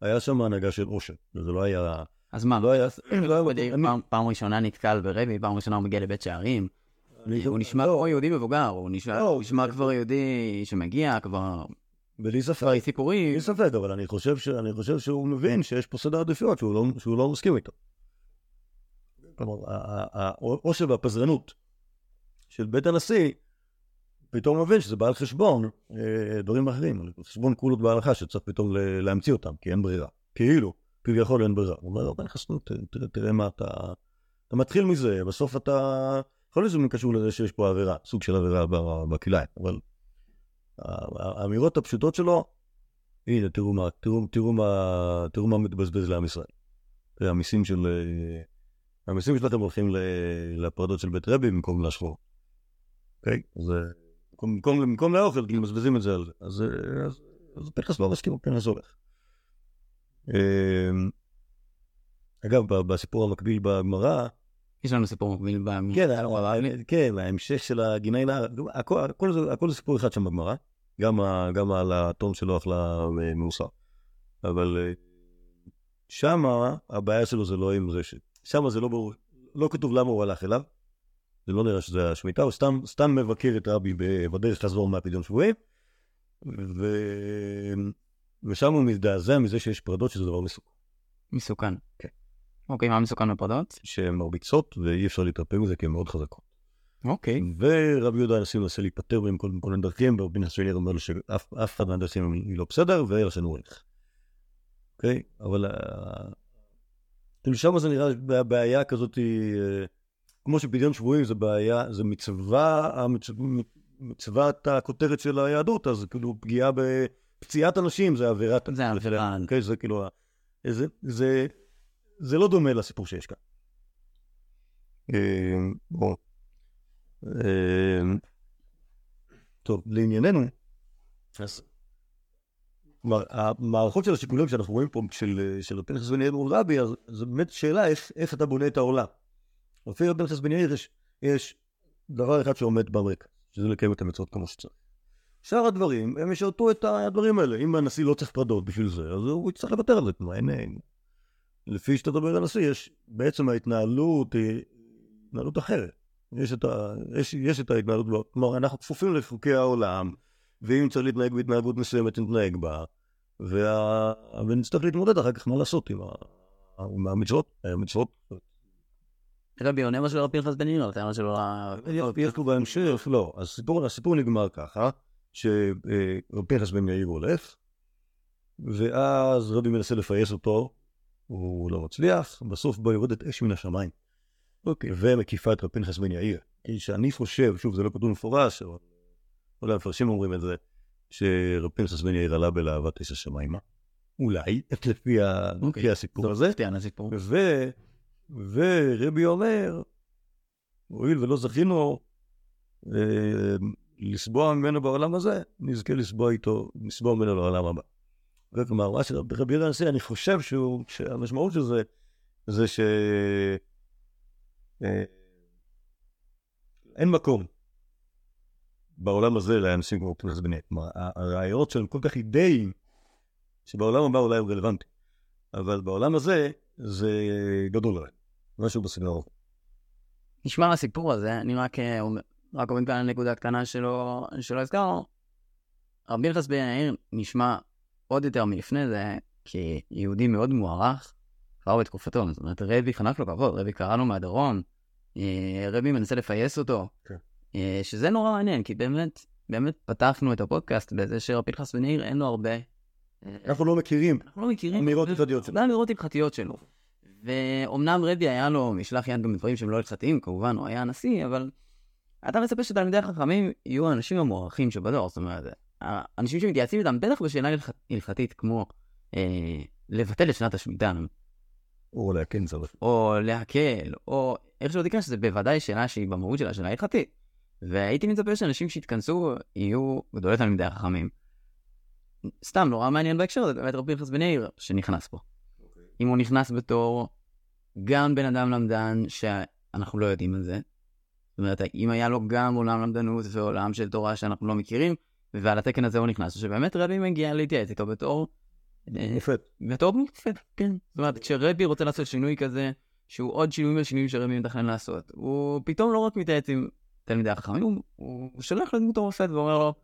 היה שם הנהגה של עושר, וזה לא היה... אז מה, לא היה... לא פעם ראשונה נתקל ברבי, פעם ראשונה הוא מגיע לבית שערים. הוא נשמע לא, יהודי מבוגר, הוא נשמע לא, זה- כבר יהודי שמגיע, כבר בלי ספק. סיפורים. בלי ספק, אבל אני חושב, ש... אני חושב שהוא מבין שיש פה סדר עדיפויות שהוא לא, שהוא לא מסכים איתו. כלומר, העושר והפזרנות של בית הנשיא, פתאום מבין שזה בא על חשבון אה, דברים אחרים, על חשבון קולות בהלכה שצריך פתאום להמציא אותם, כי אין ברירה. כאילו, כביכול אין ברירה. הוא אומר, אבל חסנות, תראה, תראה מה אתה... אתה מתחיל מזה, בסוף אתה... יכול להיות שזה קשור לזה שיש פה עבירה, סוג של עבירה בכלאיים, אבל האמירות הפשוטות שלו, הנה, תראו מה, תראו, תראו מה, תראו מה מתבזבז לעם ישראל. המיסים של... אה, המיסים שלכם הולכים לפרדות של בית רבי במקום לשחור. אוקיי? אז במקום, לאוכל, כי מבזבזים את זה על זה. אז, אה, פנחס לא מסכים, פנחס הולך. אה, אגב, בסיפור המקביל בגמרא, יש לנו סיפור מקביל ב... כן, כן, ההמשך של הגיני נהר, הכל, זה- סיפור אחד שם בגמרא, גם, על התום שלא אכלה אה, מאוסר. אבל אה, שמה הבעיה שלו זה לא עם זה ש... שמה זה לא ברור, לא כתוב למה הוא הלך אליו, זה לא נראה שזה השמיטה, הוא סתם, סתם מבקר את רבי בדרך חזור מהפדיון שבויים, ו... ושם הוא מזדעזע מזה שיש פרדות שזה דבר מסוכן. מסוכן. כן. אוקיי, מה מסוכן בפרדות? שהן מרביצות ואי אפשר להתרפא מזה כי הן מאוד חזקות. אוקיי. ורבי יהודה הנשיא מנסה להיפטר מהם כל מיני דרכים, ורבי נחשון אומר לו שאף אף אחד מהדרכים היא לא בסדר, ולכן הוא הולך. אוקיי? אבל אה, כאילו שם זה נראה בע- בעיה כזאת, אה, כמו שפדיון שבויים זה בעיה, זה מצווה, מצוות הכותרת של היהדות, אז כאילו פגיעה בפציעת אנשים זה עבירת... זה עבירה. אוקיי? זה כאילו, ה- זה, זה, לא דומה לסיפור שיש כאן. אה, בוא. אה, טוב, לענייננו, אז כלומר, המערכות של השיקולים שאנחנו רואים פה של, של פנחס בן יאיר מול רבי, אז זו באמת שאלה איך, איך אתה בונה את העולם. לפי פנחס בן יאיר יש, יש דבר אחד שעומד ברקע, שזה לקיים את המצוות כמו שצריך. שאר הדברים, הם ישרתו את הדברים האלה. אם הנשיא לא צריך פרדות בשביל זה, אז הוא יצטרך לוותר על זה. אין, אין. לפי שאתה מדבר על הנשיא, יש בעצם ההתנהלות היא התנהלות אחרת. יש את, ה, יש, יש את ההתנהלות, כלומר, אנחנו כפופים לחוקי העולם, ואם צריך להתנהג בהתנהגות מסוימת, נתנהג בה, וה... ונצטרך להתמודד אחר כך מה לעשות עם, ה... עם המצוות. המצוות. רבי עונה משהו לרבי פנחס בן יאיר, אתה אומר שלא... יש לו בהמשך, לא, הסיפור, נגמר ככה, שרבי פנחס בן יאיר הולך, ואז רבי מנסה לפייס אותו, הוא לא מצליח, בסוף בו יורדת אש מן השמיים. אוקיי. ומקיפה את רבי פנחס בן יאיר. כי שאני חושב, שוב, זה לא כתוב מפורש, אבל כל המפרשים אומרים את זה, שרבי פנחס בן יאיר עלה בלהבת אש השמיימה. אולי, לפי. אוקיי. הסיפור הזה. ו... ורבי אומר, הואיל ולא זכינו אה, לסבוע ממנו בעולם הזה, נזכה לסבוע איתו, לסבוע ממנו לעולם הבא. וכלומר, מה שרבי יהודה הנשיא, אני חושב שהוא, שהמשמעות של זה, זה ש... אה, אין מקום בעולם הזה לאנשים כמו בן יאיר. כלומר, הרעיונות שלהם כל כך אידאיים, שבעולם הבא אולי הם רלוונטיים. אבל בעולם הזה, זה גדול עליהם. משהו בסגנון. נשמע הסיפור הזה, אני רק אה, אומר- רק עומד כאן נקודה קטנה שלא הזכרנו. רבי פנחס בן יאיר נשמע עוד יותר מלפני זה כיהודי מאוד מוערך כבר בתקופתו. זאת אומרת, רבי חנק לו כבוד, רבי קרא לו מהדרום, אה, רבי מנסה לפייס אותו. כן. אה, שזה נורא מעניין, כי באמת, באמת פתחנו את הפודקאסט בזה שרבי פנחס בן יאיר אין לו הרבה... אה, אנחנו לא מכירים אנחנו לא מכירים... אמירות הלכתיות שלו. אמירות הלכתיות שלו. ואומנם רבי היה לו משלח יד גם בדברים שהם לא הלכתיים, כמובן, הוא היה הנשיא, אבל אתה מצפה שתלמידי החכמים יהיו האנשים המוערכים שבדור, זאת אומרת, האנשים שמתייעצים איתם, בטח בשאלה הלכ- הלכתית, כמו אה, לבטל את שנת השמיטה, או להקן זה. או להקל, או איך שלא תקרא, שזה בוודאי שאלה שהיא במהות שלה, שאלה הלכתית. והייתי מצפה שאנשים שיתכנסו יהיו גדולי תלמידי החכמים. סתם נורא מעניין בהקשר הזה, באמת רבי פנחס בן יאיר שנכנס פה. אם הוא נכנס בתור גם בן אדם למדן שאנחנו לא יודעים על זה, זאת אומרת, אם היה לו גם עולם למדנות ועולם של תורה שאנחנו לא מכירים, ועל התקן הזה הוא נכנס, שבאמת רבי מגיע להתייעץ איתו בתור... אה, מופת. בתור מופת, כן. זאת אומרת, כשרבי רוצה לעשות שינוי כזה, שהוא עוד שינוי מהשינויים שרבי מתכנן לעשות, הוא פתאום לא רק מתייעץ עם תלמידי החכמים, הוא, הוא שולח לדמות המופת ואומר לו,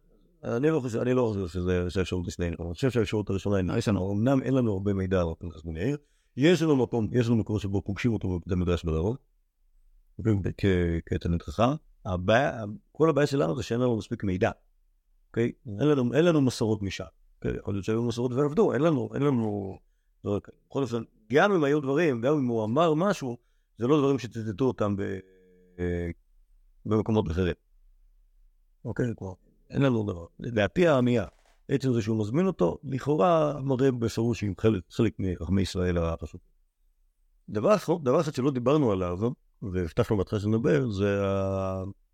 אני לא חושב, אני לא חושב שזה שהאפשרות לשנינו. אני חושב שהאפשרות הראשונה היא יש לנו. אמנם אין לנו הרבה מידע על פנחס בן יאיר, יש לנו מקום, יש לנו מקום שבו פוגשים אותו בבית המדרש בדרום, כתלמיד חכם. כל הבעיה שלנו זה שאין לנו מספיק מידע, אוקיי? אין לנו, אין לנו מסורות משם. אוקיי? יכול להיות שהיו מסורות ועבדו, אין לנו, אין לנו... בכל אופן, גם אם היו דברים, גם אם הוא אמר משהו, זה לא דברים שציטטו אותם ב, אה, במקומות אחרים. אוקיי? כלומר, אין לנו דבר. לדעתי העמייה, עצם זה שהוא מזמין אותו, לכאורה מראה בפירוש עם חלק, חלק מחכמי ישראל הפשוט. דבר דבר אחד שלא דיברנו עליו, והבטחנו בהתחלה שנדבר, זה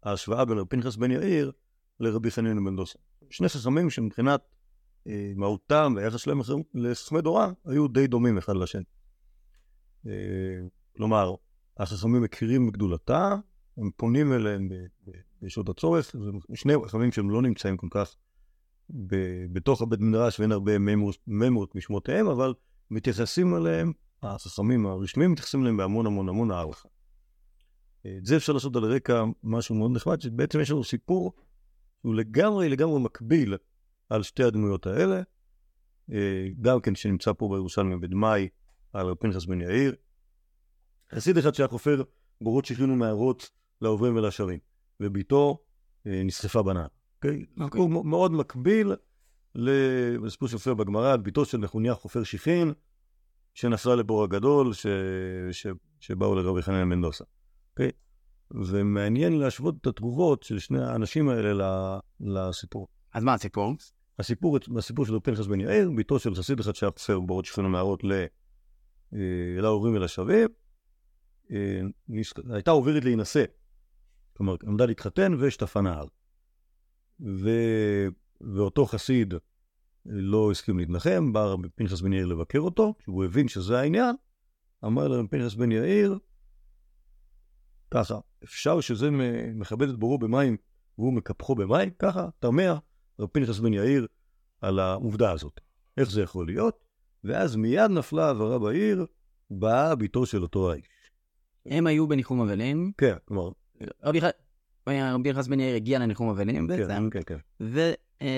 ההשוואה בין פנחס בן יאיר לרבי חנין בן דוסה. שני חכמים שמבחינת אה, מהותם והיחס שלהם לחכמי דורה, היו די דומים אחד לשני. אה, כלומר, החכמים מכירים בגדולתה, הם פונים אליהם בשעות הצורך, שני חכמים שהם לא נמצאים כל כך ב- בתוך הבית מדרש ואין הרבה ממרות- ממרות משמותיהם, אבל מתייחסים אליהם, החכמים הרשמיים מתייחסים אליהם בהמון המון המון הערכה. את זה אפשר לעשות על רקע משהו מאוד נחמד, שבעצם יש לנו סיפור שהוא לגמרי לגמרי מקביל על שתי הדמויות האלה, אה, גם כן שנמצא פה בירושלמי בדמאי, על פנחס בן יאיר. חסיד אחד שהיה חופר בורות שכין ומערות לעוברים ולשבים, וביתו אה, נסחפה בנהר. אוקיי? אוקיי. סיפור מ- מאוד מקביל לסיפור שמופיע בגמרא על ביתו של נחוניה חופר שכין, שנסע לבור הגדול, ש... ש... שבאו לרבי חנן מנדוסה. אוקיי? ומעניין להשוות את התגובות של שני האנשים האלה לסיפור. אז מה הסיפור? הסיפור, הסיפור של פנחס בן יאיר, ביתו של חסיד אחד שהיה חופר בורות ל... אה, להורים ולשבים, אה, הייתה עוברת להינשא. כלומר, עמדה להתחתן והשתפה נהר. ו... ואותו חסיד לא הסכים להתנחם, בא רבי פנחס בן יאיר לבקר אותו, כשהוא הבין שזה העניין, אמר לרבי פנחס בן יאיר, ככה, אפשר שזה מכבד את בורו במים והוא מקפחו במים? ככה, תמה רבי פנחס בן יאיר על העובדה הזאת. איך זה יכול להיות? ואז מיד נפלה הבהרה בעיר, באה ביתו של אותו האיש. הם היו בניחום אבלים, כן, כלומר, רבי רבי יחס בן יאיר הגיע לניחום אבלים, כן, בעצם, כן, כן.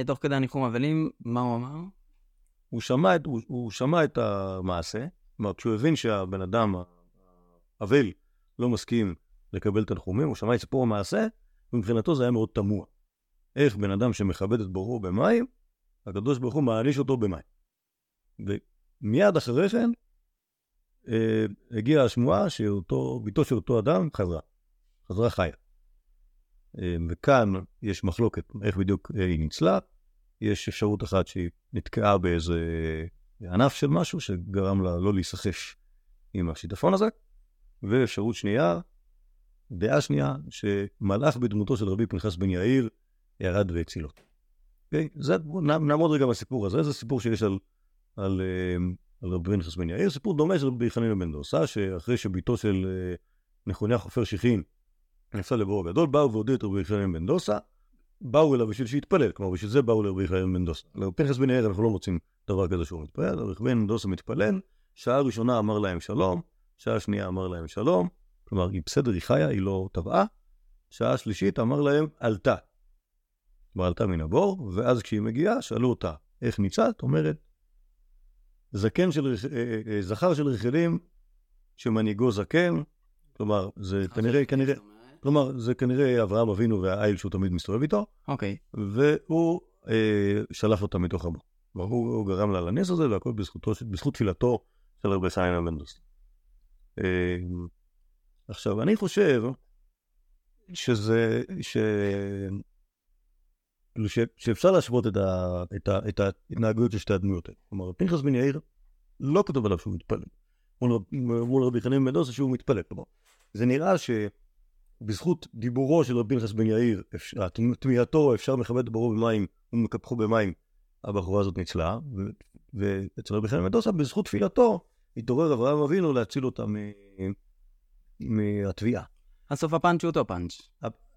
ותוך כדי הניחום אבלים, מה הוא אמר? הוא שמע, את, הוא, הוא שמע את המעשה, כלומר, כשהוא הבין שהבן אדם, האבל, לא מסכים לקבל תנחומים, הוא שמע את סיפור המעשה, ומבחינתו זה היה מאוד תמוה. איך בן אדם שמכבד את בוראו במים, הקדוש ברוך הוא מעניש אותו במים. ומיד אחרי כן, אה, הגיעה השמועה שאותו, ביתו של אותו אדם חזרה, חזרה חיה. אה, וכאן יש מחלוקת איך בדיוק אה, היא ניצלה, יש אפשרות אחת שהיא נתקעה באיזה ענף של משהו שגרם לה לא להיסחף עם השיטפון הזה, ואפשרות שנייה, דעה שנייה, שמלאך בדמותו של רבי פנחס בן יאיר ירד והציל אותו. אוקיי? זה, נעמוד רגע בסיפור הזה, זה סיפור שיש על, על, אה, על רבי פנחס בן יאיר, סיפור דומה של רבי חנינא בן דוסה, שאחרי שביתו של אה, נחוניה חופר שיחין נפסה לבור הגדול, באו והודיעו את רבי חנינא בן דוסה, באו אליו בשביל שיתפלל, כלומר בשביל זה באו לרבי חנינא בן. לרבי פנחס בן יאיר אנחנו לא מוצאים דבר כזה שהוא מתפלל, רבי חנינא בן דוסה מתפלל, שעה ראשונה אמר להם שלום, שעה שנייה אמר להם שלום, כלומר היא בסדר, היא חיה, היא לא טבעה, שעה שלישית אמר להם עלתה. כלומר עלתה מן הבור, ואז כשהיא מגיעה, שאלו אותה, איך ניצלת? אומרת, זקן של, אה, אה, זכר של רחלים, שמנהיגו זקן, כלומר, זה כנראה, כנראה, כלומר, זה כנראה אברהם אבינו והאיל שהוא תמיד מסתובב איתו, אוקיי. והוא אה, שלף אותה מתוך הבור. הוא, הוא גרם לה לנס הזה, והכל בזכותו, בזכות תפילתו של רבי חיים בן דוסי. עכשיו, אני חושב שזה, ש... כאילו ש... שאפשר להשוות את, ה... את, ה... את ההתנהגויות של שתי הדמויות האלה. כלומר, פנחס בן יאיר, לא כתוב עליו שהוא מתפלל. מול, מול רבי חנין בן דוסה שהוא מתפלל. כלומר, זה נראה שבזכות דיבורו של רבי פנחס בן יאיר, תמיהתו, אפשר מכבד את ברו במים ומקפחו במים, הבחורה הזאת ניצלה. ואצל רבי חנין בן דוסה, בזכות תפילתו, התעורר אברהם אבינו להציל אותה מ... מהתביעה. הסוף הפאנץ' הוא אותו פאנץ'.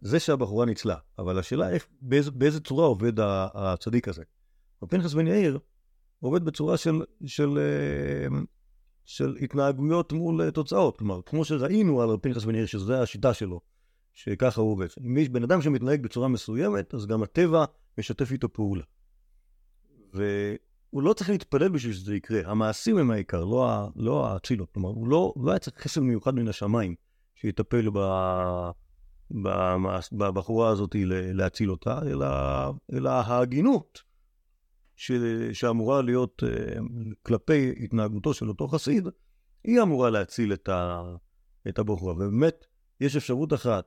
זה שהבחורה ניצלה, אבל השאלה איך, באיזה, באיזה צורה עובד הצדיק הזה. פנחס בן יאיר עובד בצורה של, של, אה, של התנהגויות מול אה, תוצאות. כלומר, כמו שראינו על פנחס בן יאיר, שזו השיטה שלו, שככה הוא עובד. אם יש בן אדם שמתנהג בצורה מסוימת, אז גם הטבע משתף איתו פעולה. והוא לא צריך להתפלל בשביל שזה יקרה. המעשים הם העיקר, לא, לא האצילות. כלומר, הוא לא, לא היה צריך חסד מיוחד מן השמיים שיטפל ב... בבחורה הזאת להציל אותה, אלא, אלא ההגינות ש, שאמורה להיות אה, כלפי התנהגותו של אותו חסיד, היא אמורה להציל את, ה, את הבחורה. ובאמת, יש אפשרות אחת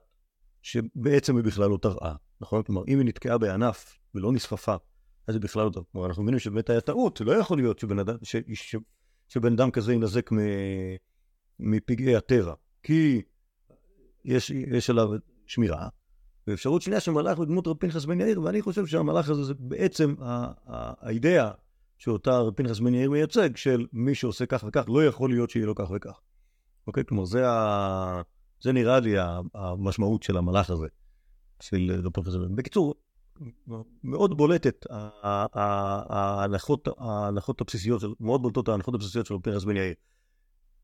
שבעצם היא בכלל לא תראה, נכון? כלומר, אם היא נתקעה בענף ולא נסחפה, אז היא בכלל לא תראה. כלומר, אנחנו מבינים שבאמת היה טעות, לא יכול להיות שבן אדם, ש, ש, שבן אדם כזה ינזק מ, מפגעי הטבע, כי יש, יש עליו שמירה. ואפשרות שנייה שמלאך בדמות רב פנחס בן יאיר, ואני חושב שהמלאך הזה זה בעצם ה- ה- האידאה שאותה רב פנחס בן יאיר מייצג, של מי שעושה כך וכך, לא יכול להיות שיהיה לו כך וכך. אוקיי? כלומר, זה, ה... זה נראה לי המשמעות של המלאך הזה, של רב פנחס בן יאיר. בקיצור, מאוד בולטת ההנחות, ההנחות הבסיסיות, של, מאוד בולטות ההנחות הבסיסיות של פנחס בן יאיר.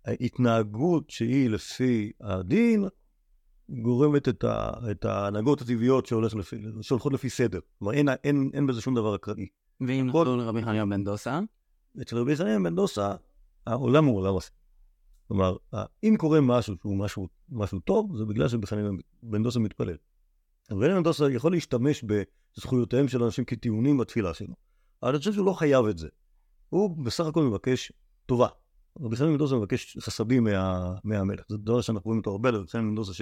ההתנהגות שהיא לפי הדין, גורמת את, ה, את ההנהגות הטבעיות שהולך לפי, שהולכות לפי סדר. כלומר, אין, אין, אין בזה שום דבר אקראי. ואם כל- נחזור לרבי חניה בן דוסה, אצל רבי חנין בן דוסה, העולם הוא עולם אחר. כלומר, אם קורה משהו שהוא משהו, משהו טוב, זה בגלל שבחנין בן דוסה מתפלל. בן דוסה יכול להשתמש בזכויותיהם של אנשים כטיעונים בתפילה שלו. אבל אני חושב שהוא לא חייב את זה. הוא בסך הכל מבקש טובה. רבי חנין בן דוסה מבקש חסדים מה, מהמלך. זה דבר שאנחנו רואים אותו הרבה, רבי חנין בן דוסה ש...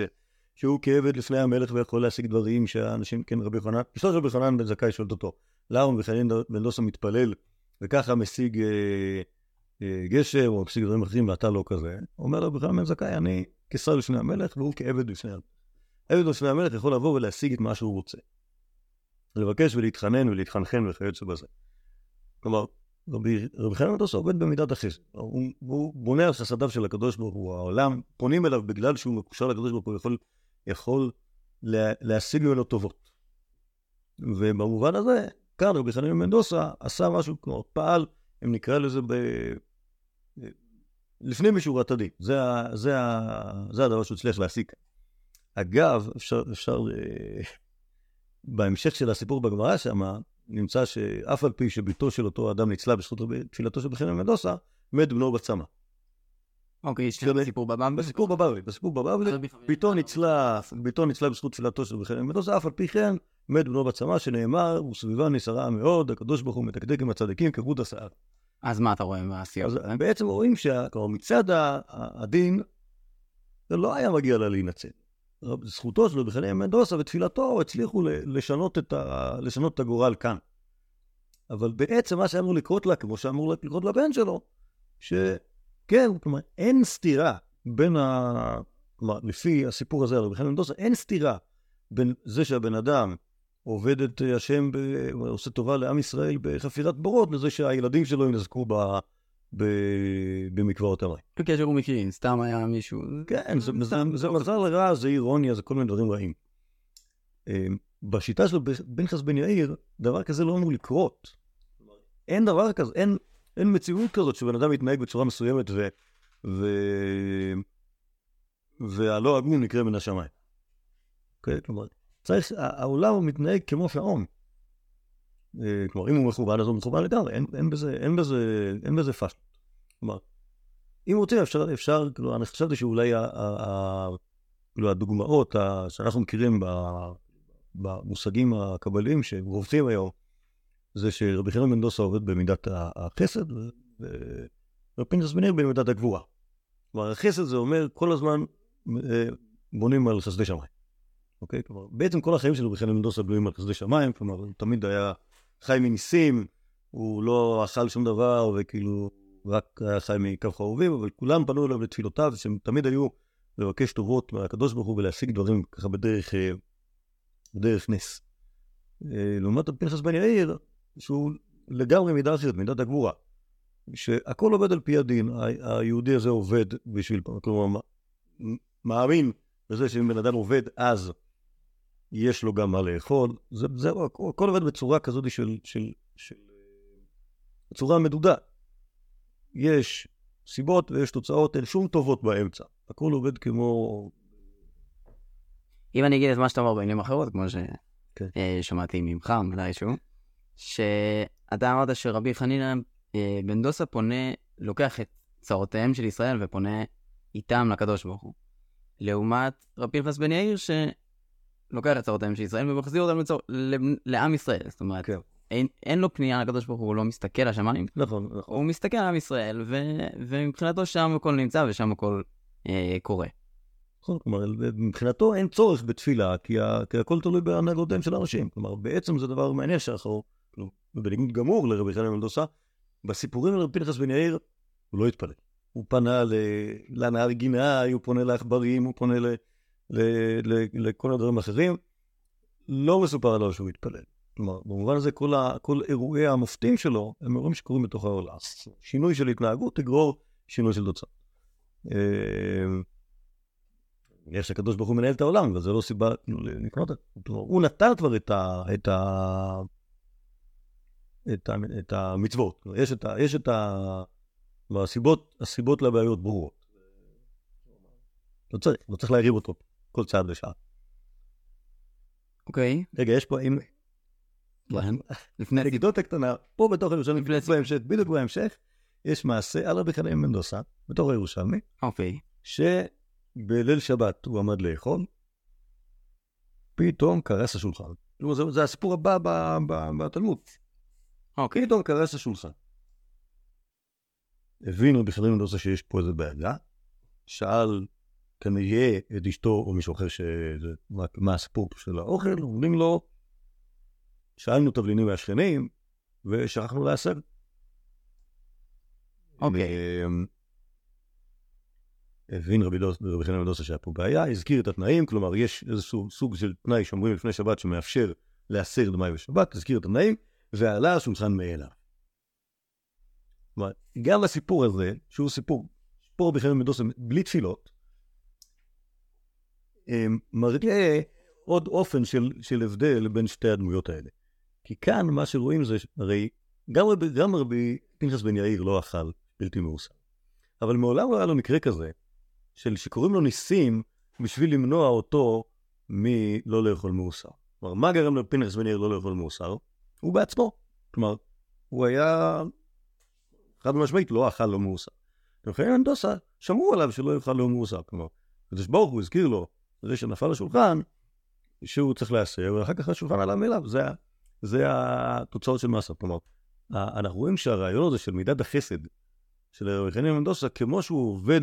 שהוא כעבד לפני המלך ויכול להשיג דברים שהאנשים, כן, רבי חנן, אשתו של רבי חנן בן זכאי שואלת אותו, למה רבי חנין בן דוסה מתפלל וככה משיג אה, אה, גשם או משיג דברים אחרים ואתה לא כזה? אומר רבי חנן בן זכאי, אני כשר לפני המלך והוא כעבד לפני המלך. עבד לפני המלך יכול לבוא ולהשיג את מה שהוא רוצה. לבקש ולהתחנן ולהתחנחן וכיוצא בזה. כלומר, רבי, רבי חנן דוסה עובד במידת החסד. הוא, הוא בונה על חסדיו של הקדוש ברוך הוא, העולם, פונים אליו בגלל שהוא מקושר לקדוש ברוך הוא, יכול יכול לה, להשיג ממנו טובות. ובמובן הזה, כאן רבי חנין מנדוסה עשה משהו, כמו פעל, אם נקרא לזה ב... לפנים משורת הדין. זה, זה, זה הדבר שהוא הצליח להשיג. אגב, אפשר, אפשר, אה, בהמשך של הסיפור בגמרא שם, נמצא שאף על פי שביתו של אותו אדם ניצלה בזכות תפילתו של בחינם מנדוסה, מת בנו בצמא. אוקיי, יש לי סיפור בבבלי. בסיפור בבבלי, בסיפור בבבלי, ביתו ניצלה, ביתו ניצלה בזכות תפילתו של בחינם מנדוסה, אף על פי כן, מת בנו בצמא, שנאמר, וסביבה נסערה מאוד, הקדוש ברוך הוא מתקדק עם הצדיקים כחוט השיער. אז מה אתה רואה מהעשייה? אז בעצם רואים שמצד הדין, זה לא היה מגיע לה להינצל. זכותו שלו בחני מנדוסה ותפילתו הצליחו לשנות את, ה... לשנות את הגורל כאן. אבל בעצם מה שאמור לקרות לה, כמו שאמור לקרות לבן שלו, שכן, כלומר, אין סתירה בין ה... כלומר, לפי הסיפור הזה על בחני מנדוסה, אין סתירה בין זה שהבן אדם עובד את השם, ב... עושה טובה לעם ישראל בחפירת בורות, לזה שהילדים שלו ינזקו ב... במקוואות המים. בקשר הוא מקרים, סתם היה מישהו... כן, זה מזל רע, זה אירוניה, זה כל מיני דברים רעים. אמ, בשיטה של בנכס בן יאיר, דבר כזה לא אמור לקרות. אין דבר כזה, אין, אין מציאות כזאת שבן אדם מתנהג בצורה מסוימת ו... ו... והלא הגון יקרה מן השמיים. אוקיי? כלומר, צריך, העולם מתנהג כמו שעון. אה, כלומר, אם הוא מכוון, אז הוא מכוון לגמרי, אין, אין בזה, אין בזה, אין בזה פאשט. כלומר, אם רוצים, אפשר, אפשר, כאילו, אני חשבתי שאולי ה, ה, ה, כאילו, הדוגמאות ה, שאנחנו מכירים ב, במושגים הקבליים שרובצים היום, זה שרבי חנן מנדוסה עובד במידת החסד, ופינטס בניר במידת הגבורה. כלומר, החסד זה אומר כל הזמן אה, בונים על חסדי שמיים. אוקיי? כלומר, בעצם כל החיים של רבי חנן מנדוסה בנויים על חסדי שמיים, כלומר, הוא תמיד היה חי מניסים, הוא לא אכל שום דבר, וכאילו רק חי מקו חרובים, אבל כולם פנו אליו לתפילותיו, שהם תמיד היו לבקש טובות מהקדוש ברוך הוא ולהשיג דברים ככה בדרך, אה, בדרך נס. אה, לעומת פנחס בן יאיר, שהוא לגמרי מידה אחרת, מידת הגבורה. שהכל עובד על פי הדין, היהודי הזה עובד בשביל, כלומר, מאמין בזה שאם בן אדם עובד אז יש לו גם מה לאכול, זה, זה הכל עובד בצורה כזאת של, של, של, בצורה מדודה. יש סיבות ויש תוצאות, אין שום טובות באמצע. הכל עובד כמו... אם אני אגיד את מה שאתה אומר בעניינים אחרות, כמו ששמעתי כן. אה, ממך מתישהו, שאתה אמרת שרבי חנינא אה, בן דוסה פונה, לוקח את צרותיהם של ישראל ופונה איתם לקדוש ברוך הוא. לעומת רבי פנחס בן יאיר, שלוקח את צרותיהם של ישראל ומחזיר אותם לצור... לעם ישראל. זאת אומרת, כן. אין, אין לו פנייה לקדוש ברוך הוא, הוא לא מסתכל לשמיים. נכון, נכון. הוא מסתכל על עם ישראל, ו... ומבחינתו שם הכל נמצא ושם הכל אה, קורה. נכון, כלומר, מבחינתו אין צורך בתפילה, כי, ה... כי הכל תלוי בהנהגותיהם של האנשים. כלומר, בעצם זה דבר מעניין שאנחנו, בניגוד גמור לרבי חנין מנדוסה, בסיפורים על רבי פנחס בן יאיר, הוא לא התפלל. הוא פנה ל... לנהר גינאי, הוא פונה לעכברים, הוא פונה ל... ל... ל... לכל הדברים האחרים. לא מסופר עליו שהוא התפלל. כלומר, במובן הזה כל, ה... כל אירועי המופתים שלו הם אירועים שקורים בתוך העולם. שינוי של התנהגות תגרור שינוי של תוצאה. אמ, יש הקדוש ברוך הוא מנהל את העולם, אבל זו לא סיבה לקנות את זה. הוא נתן כבר את, ה, את, ה, את, ה, את המצוות. יש את, ה, יש את ה, והסיבות, הסיבות לבעיות ברורות. לא צריך, לא צריך להריב אותו כל צעד ושעה. אוקיי. רגע, יש פה, אם... לפני... אנקדוטה קטנה, פה בתוך ירושלים, בהמשך, בדיוק בהמשך, יש מעשה על רבי חנין מנדוסה, בתור הירושלמי, אוקיי. שבליל שבת הוא עמד לאכול, פתאום קרס השולחן. זה, זה הסיפור הבא בתלמוד. אוקיי. פתאום קרס השולחן. רבי חנין מנדוסה שיש פה איזה בעיה, שאל כנראה את אשתו או מישהו אחר שזה, מה, מה הסיפור פה של האוכל, אומרים לו, שאלנו תבלינים מהשכנים, ושכחנו לעשר. אוקיי. אמ, הבין רבי חנין מדוסה שהיה פה בעיה, הזכיר את התנאים, כלומר יש איזשהו סוג של תנאי שאומרים לפני שבת שמאפשר להסר דמאי בשבת, הזכיר את התנאים, ועלה השולחן מאליו. כלומר, גם הסיפור הזה, שהוא סיפור, סיפור רבי חנין מדוסה בלי תפילות, מראה עוד אופן של, של הבדל בין שתי הדמויות האלה. כי כאן מה שרואים זה, הרי גם רבי, גם רבי פנחס בן יאיר לא אכל בלתי מאוסר. אבל מעולם לא היה לו מקרה כזה, של שקוראים לו ניסים בשביל למנוע אותו מלא לאכול מאוסר. כלומר, מה גרם לפנחס בן יאיר לא לאכול מאוסר? הוא בעצמו. כלומר, הוא היה חד משמעית לא אכל לא מאוסר. ולכן אנדוסה שמעו עליו שלא יאכל לא מאוסר. כלומר, הקדוש ברוך הוא הזכיר לו, זה שנפל לשולחן, שהוא צריך להסר, ואחר כך השולחן עלה מאליו. זה, זה התוצאות של מעשה. כלומר, אנחנו רואים שהרעיון הזה של מידת החסד של רבי מנדוסה, כמו שהוא עובד,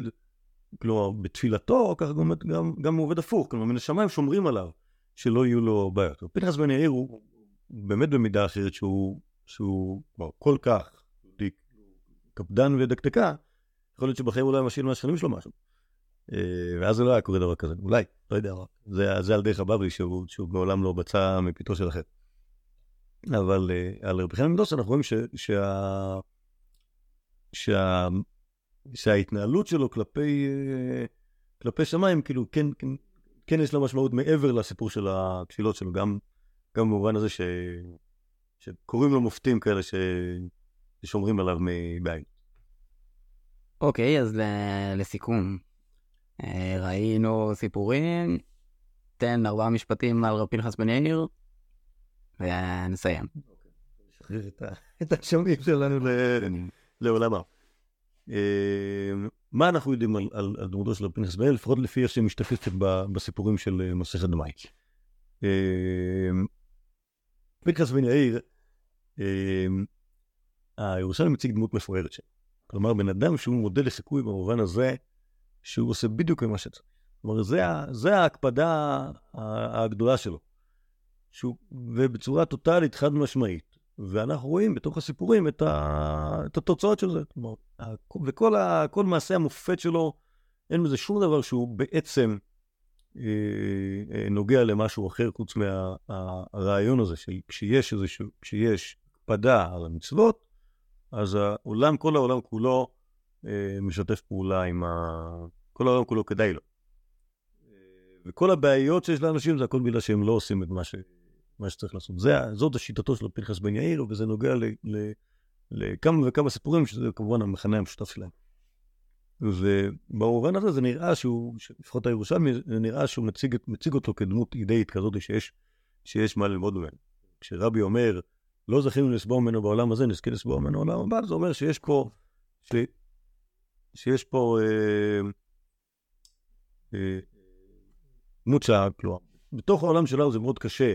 כלומר, בתפילתו, ככה גם, גם, גם הוא עובד הפוך. כלומר, מן השמיים שומרים עליו, שלא יהיו לו בעיות. פנחס בן יאיר הוא באמת במידה אחרת שהוא, שהוא כלומר, כל כך קפדן ודקדקה, יכול להיות שבחיים אולי משאיר מהשכנים שלו משהו. אה, ואז זה לא היה קורה דבר כזה, אולי, לא יודע, זה, זה על דרך הבבלי שהוא, שהוא מעולם לא בצע מפיתו של אחר. אבל אה, על רבי חנין מדוס אנחנו רואים ש, שה, שה, שההתנהלות שלו כלפי, אה, כלפי שמיים, כאילו, כן, כן, כן יש לה משמעות מעבר לסיפור של התפילות שלו, גם, גם במובן הזה ש, שקוראים לו מופתים כאלה ש, ששומרים עליו מבעין. אוקיי, אז לסיכום, ראינו סיפורים, תן ארבעה משפטים על רב פנחס בן יאיר, ונסיים. לשחרר את, השומעים שלנו ל- לעולמם. אה, מה אנחנו יודעים על, דמותו של רב פנחס בן יאיר, לפחות לפי איך שהיא משתקפת ב- בסיפורים של אה, מסכת דמאי. אה, פנחס בן יאיר, אה, הירושלמי מציג דמות מפוארת שלו. כלומר, בן אדם שהוא מודל לחיקוי במובן הזה שהוא עושה בדיוק מה שצריך. כלומר, זה, זה ההקפדה הגדולה שלו. שהוא, ובצורה טוטאלית, חד משמעית. ואנחנו רואים בתוך הסיפורים את, ה, את התוצאות של זה. כלומר, וכל ה, כל מעשה המופת שלו, אין בזה שום דבר שהוא בעצם אה, אה, נוגע למשהו אחר, חוץ מהרעיון הזה, שכשיש איזשהו, כשיש הקפדה על המצוות, אז העולם, כל העולם כולו משתף פעולה עם ה... כל העולם כולו כדאי לו. אה, וכל הבעיות שיש לאנשים זה הכל בגלל שהם לא עושים את מה, ש... מה שצריך לעשות. זה, זאת השיטתו של פנחס בן יאיר, וזה נוגע ל... ל... לכמה וכמה סיפורים, שזה כמובן המכנה המשותף שלהם. ובמובן הזה זה נראה שהוא, לפחות הירושלמי, זה נראה שהוא מציג, מציג אותו כדמות אידאית כזאת שיש, שיש מה ללמוד ממנו. כשרבי אומר, לא זכינו לסבור ממנו בעולם הזה, נזכה לסבור ממנו בעולם הבא, זה אומר שיש פה, שיש פה אה, אה, שה... כלומר, בתוך העולם שלנו זה מאוד קשה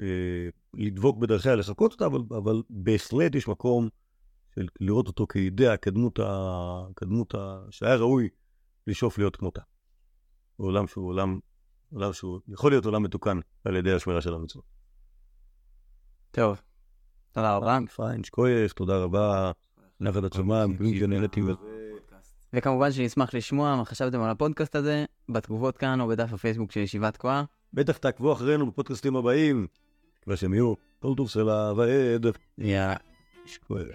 אה, לדבוק בדרכיה, לחקות אותה, אבל, אבל בהחלט יש מקום של לראות אותו כאידאה, כדמות, ה, כדמות ה, שהיה ראוי לשאוף להיות כמותה. עולם שהוא עולם, עולם שהוא יכול להיות עולם מתוקן על ידי השמירה של המצוות. טוב, תודה רבה. פיין, שקויף, תודה רבה. נחת עצומה, מקווים שנהנתי. וכמובן שנשמח לשמוע מה חשבתם על הפודקאסט הזה, בתגובות כאן או בדף הפייסבוק של ישיבת תקועה. בטח תעקבו אחרינו בפודקאסטים הבאים, תקווה שהם יהיו כל טוב סלע ועד. יאללה. שקויף.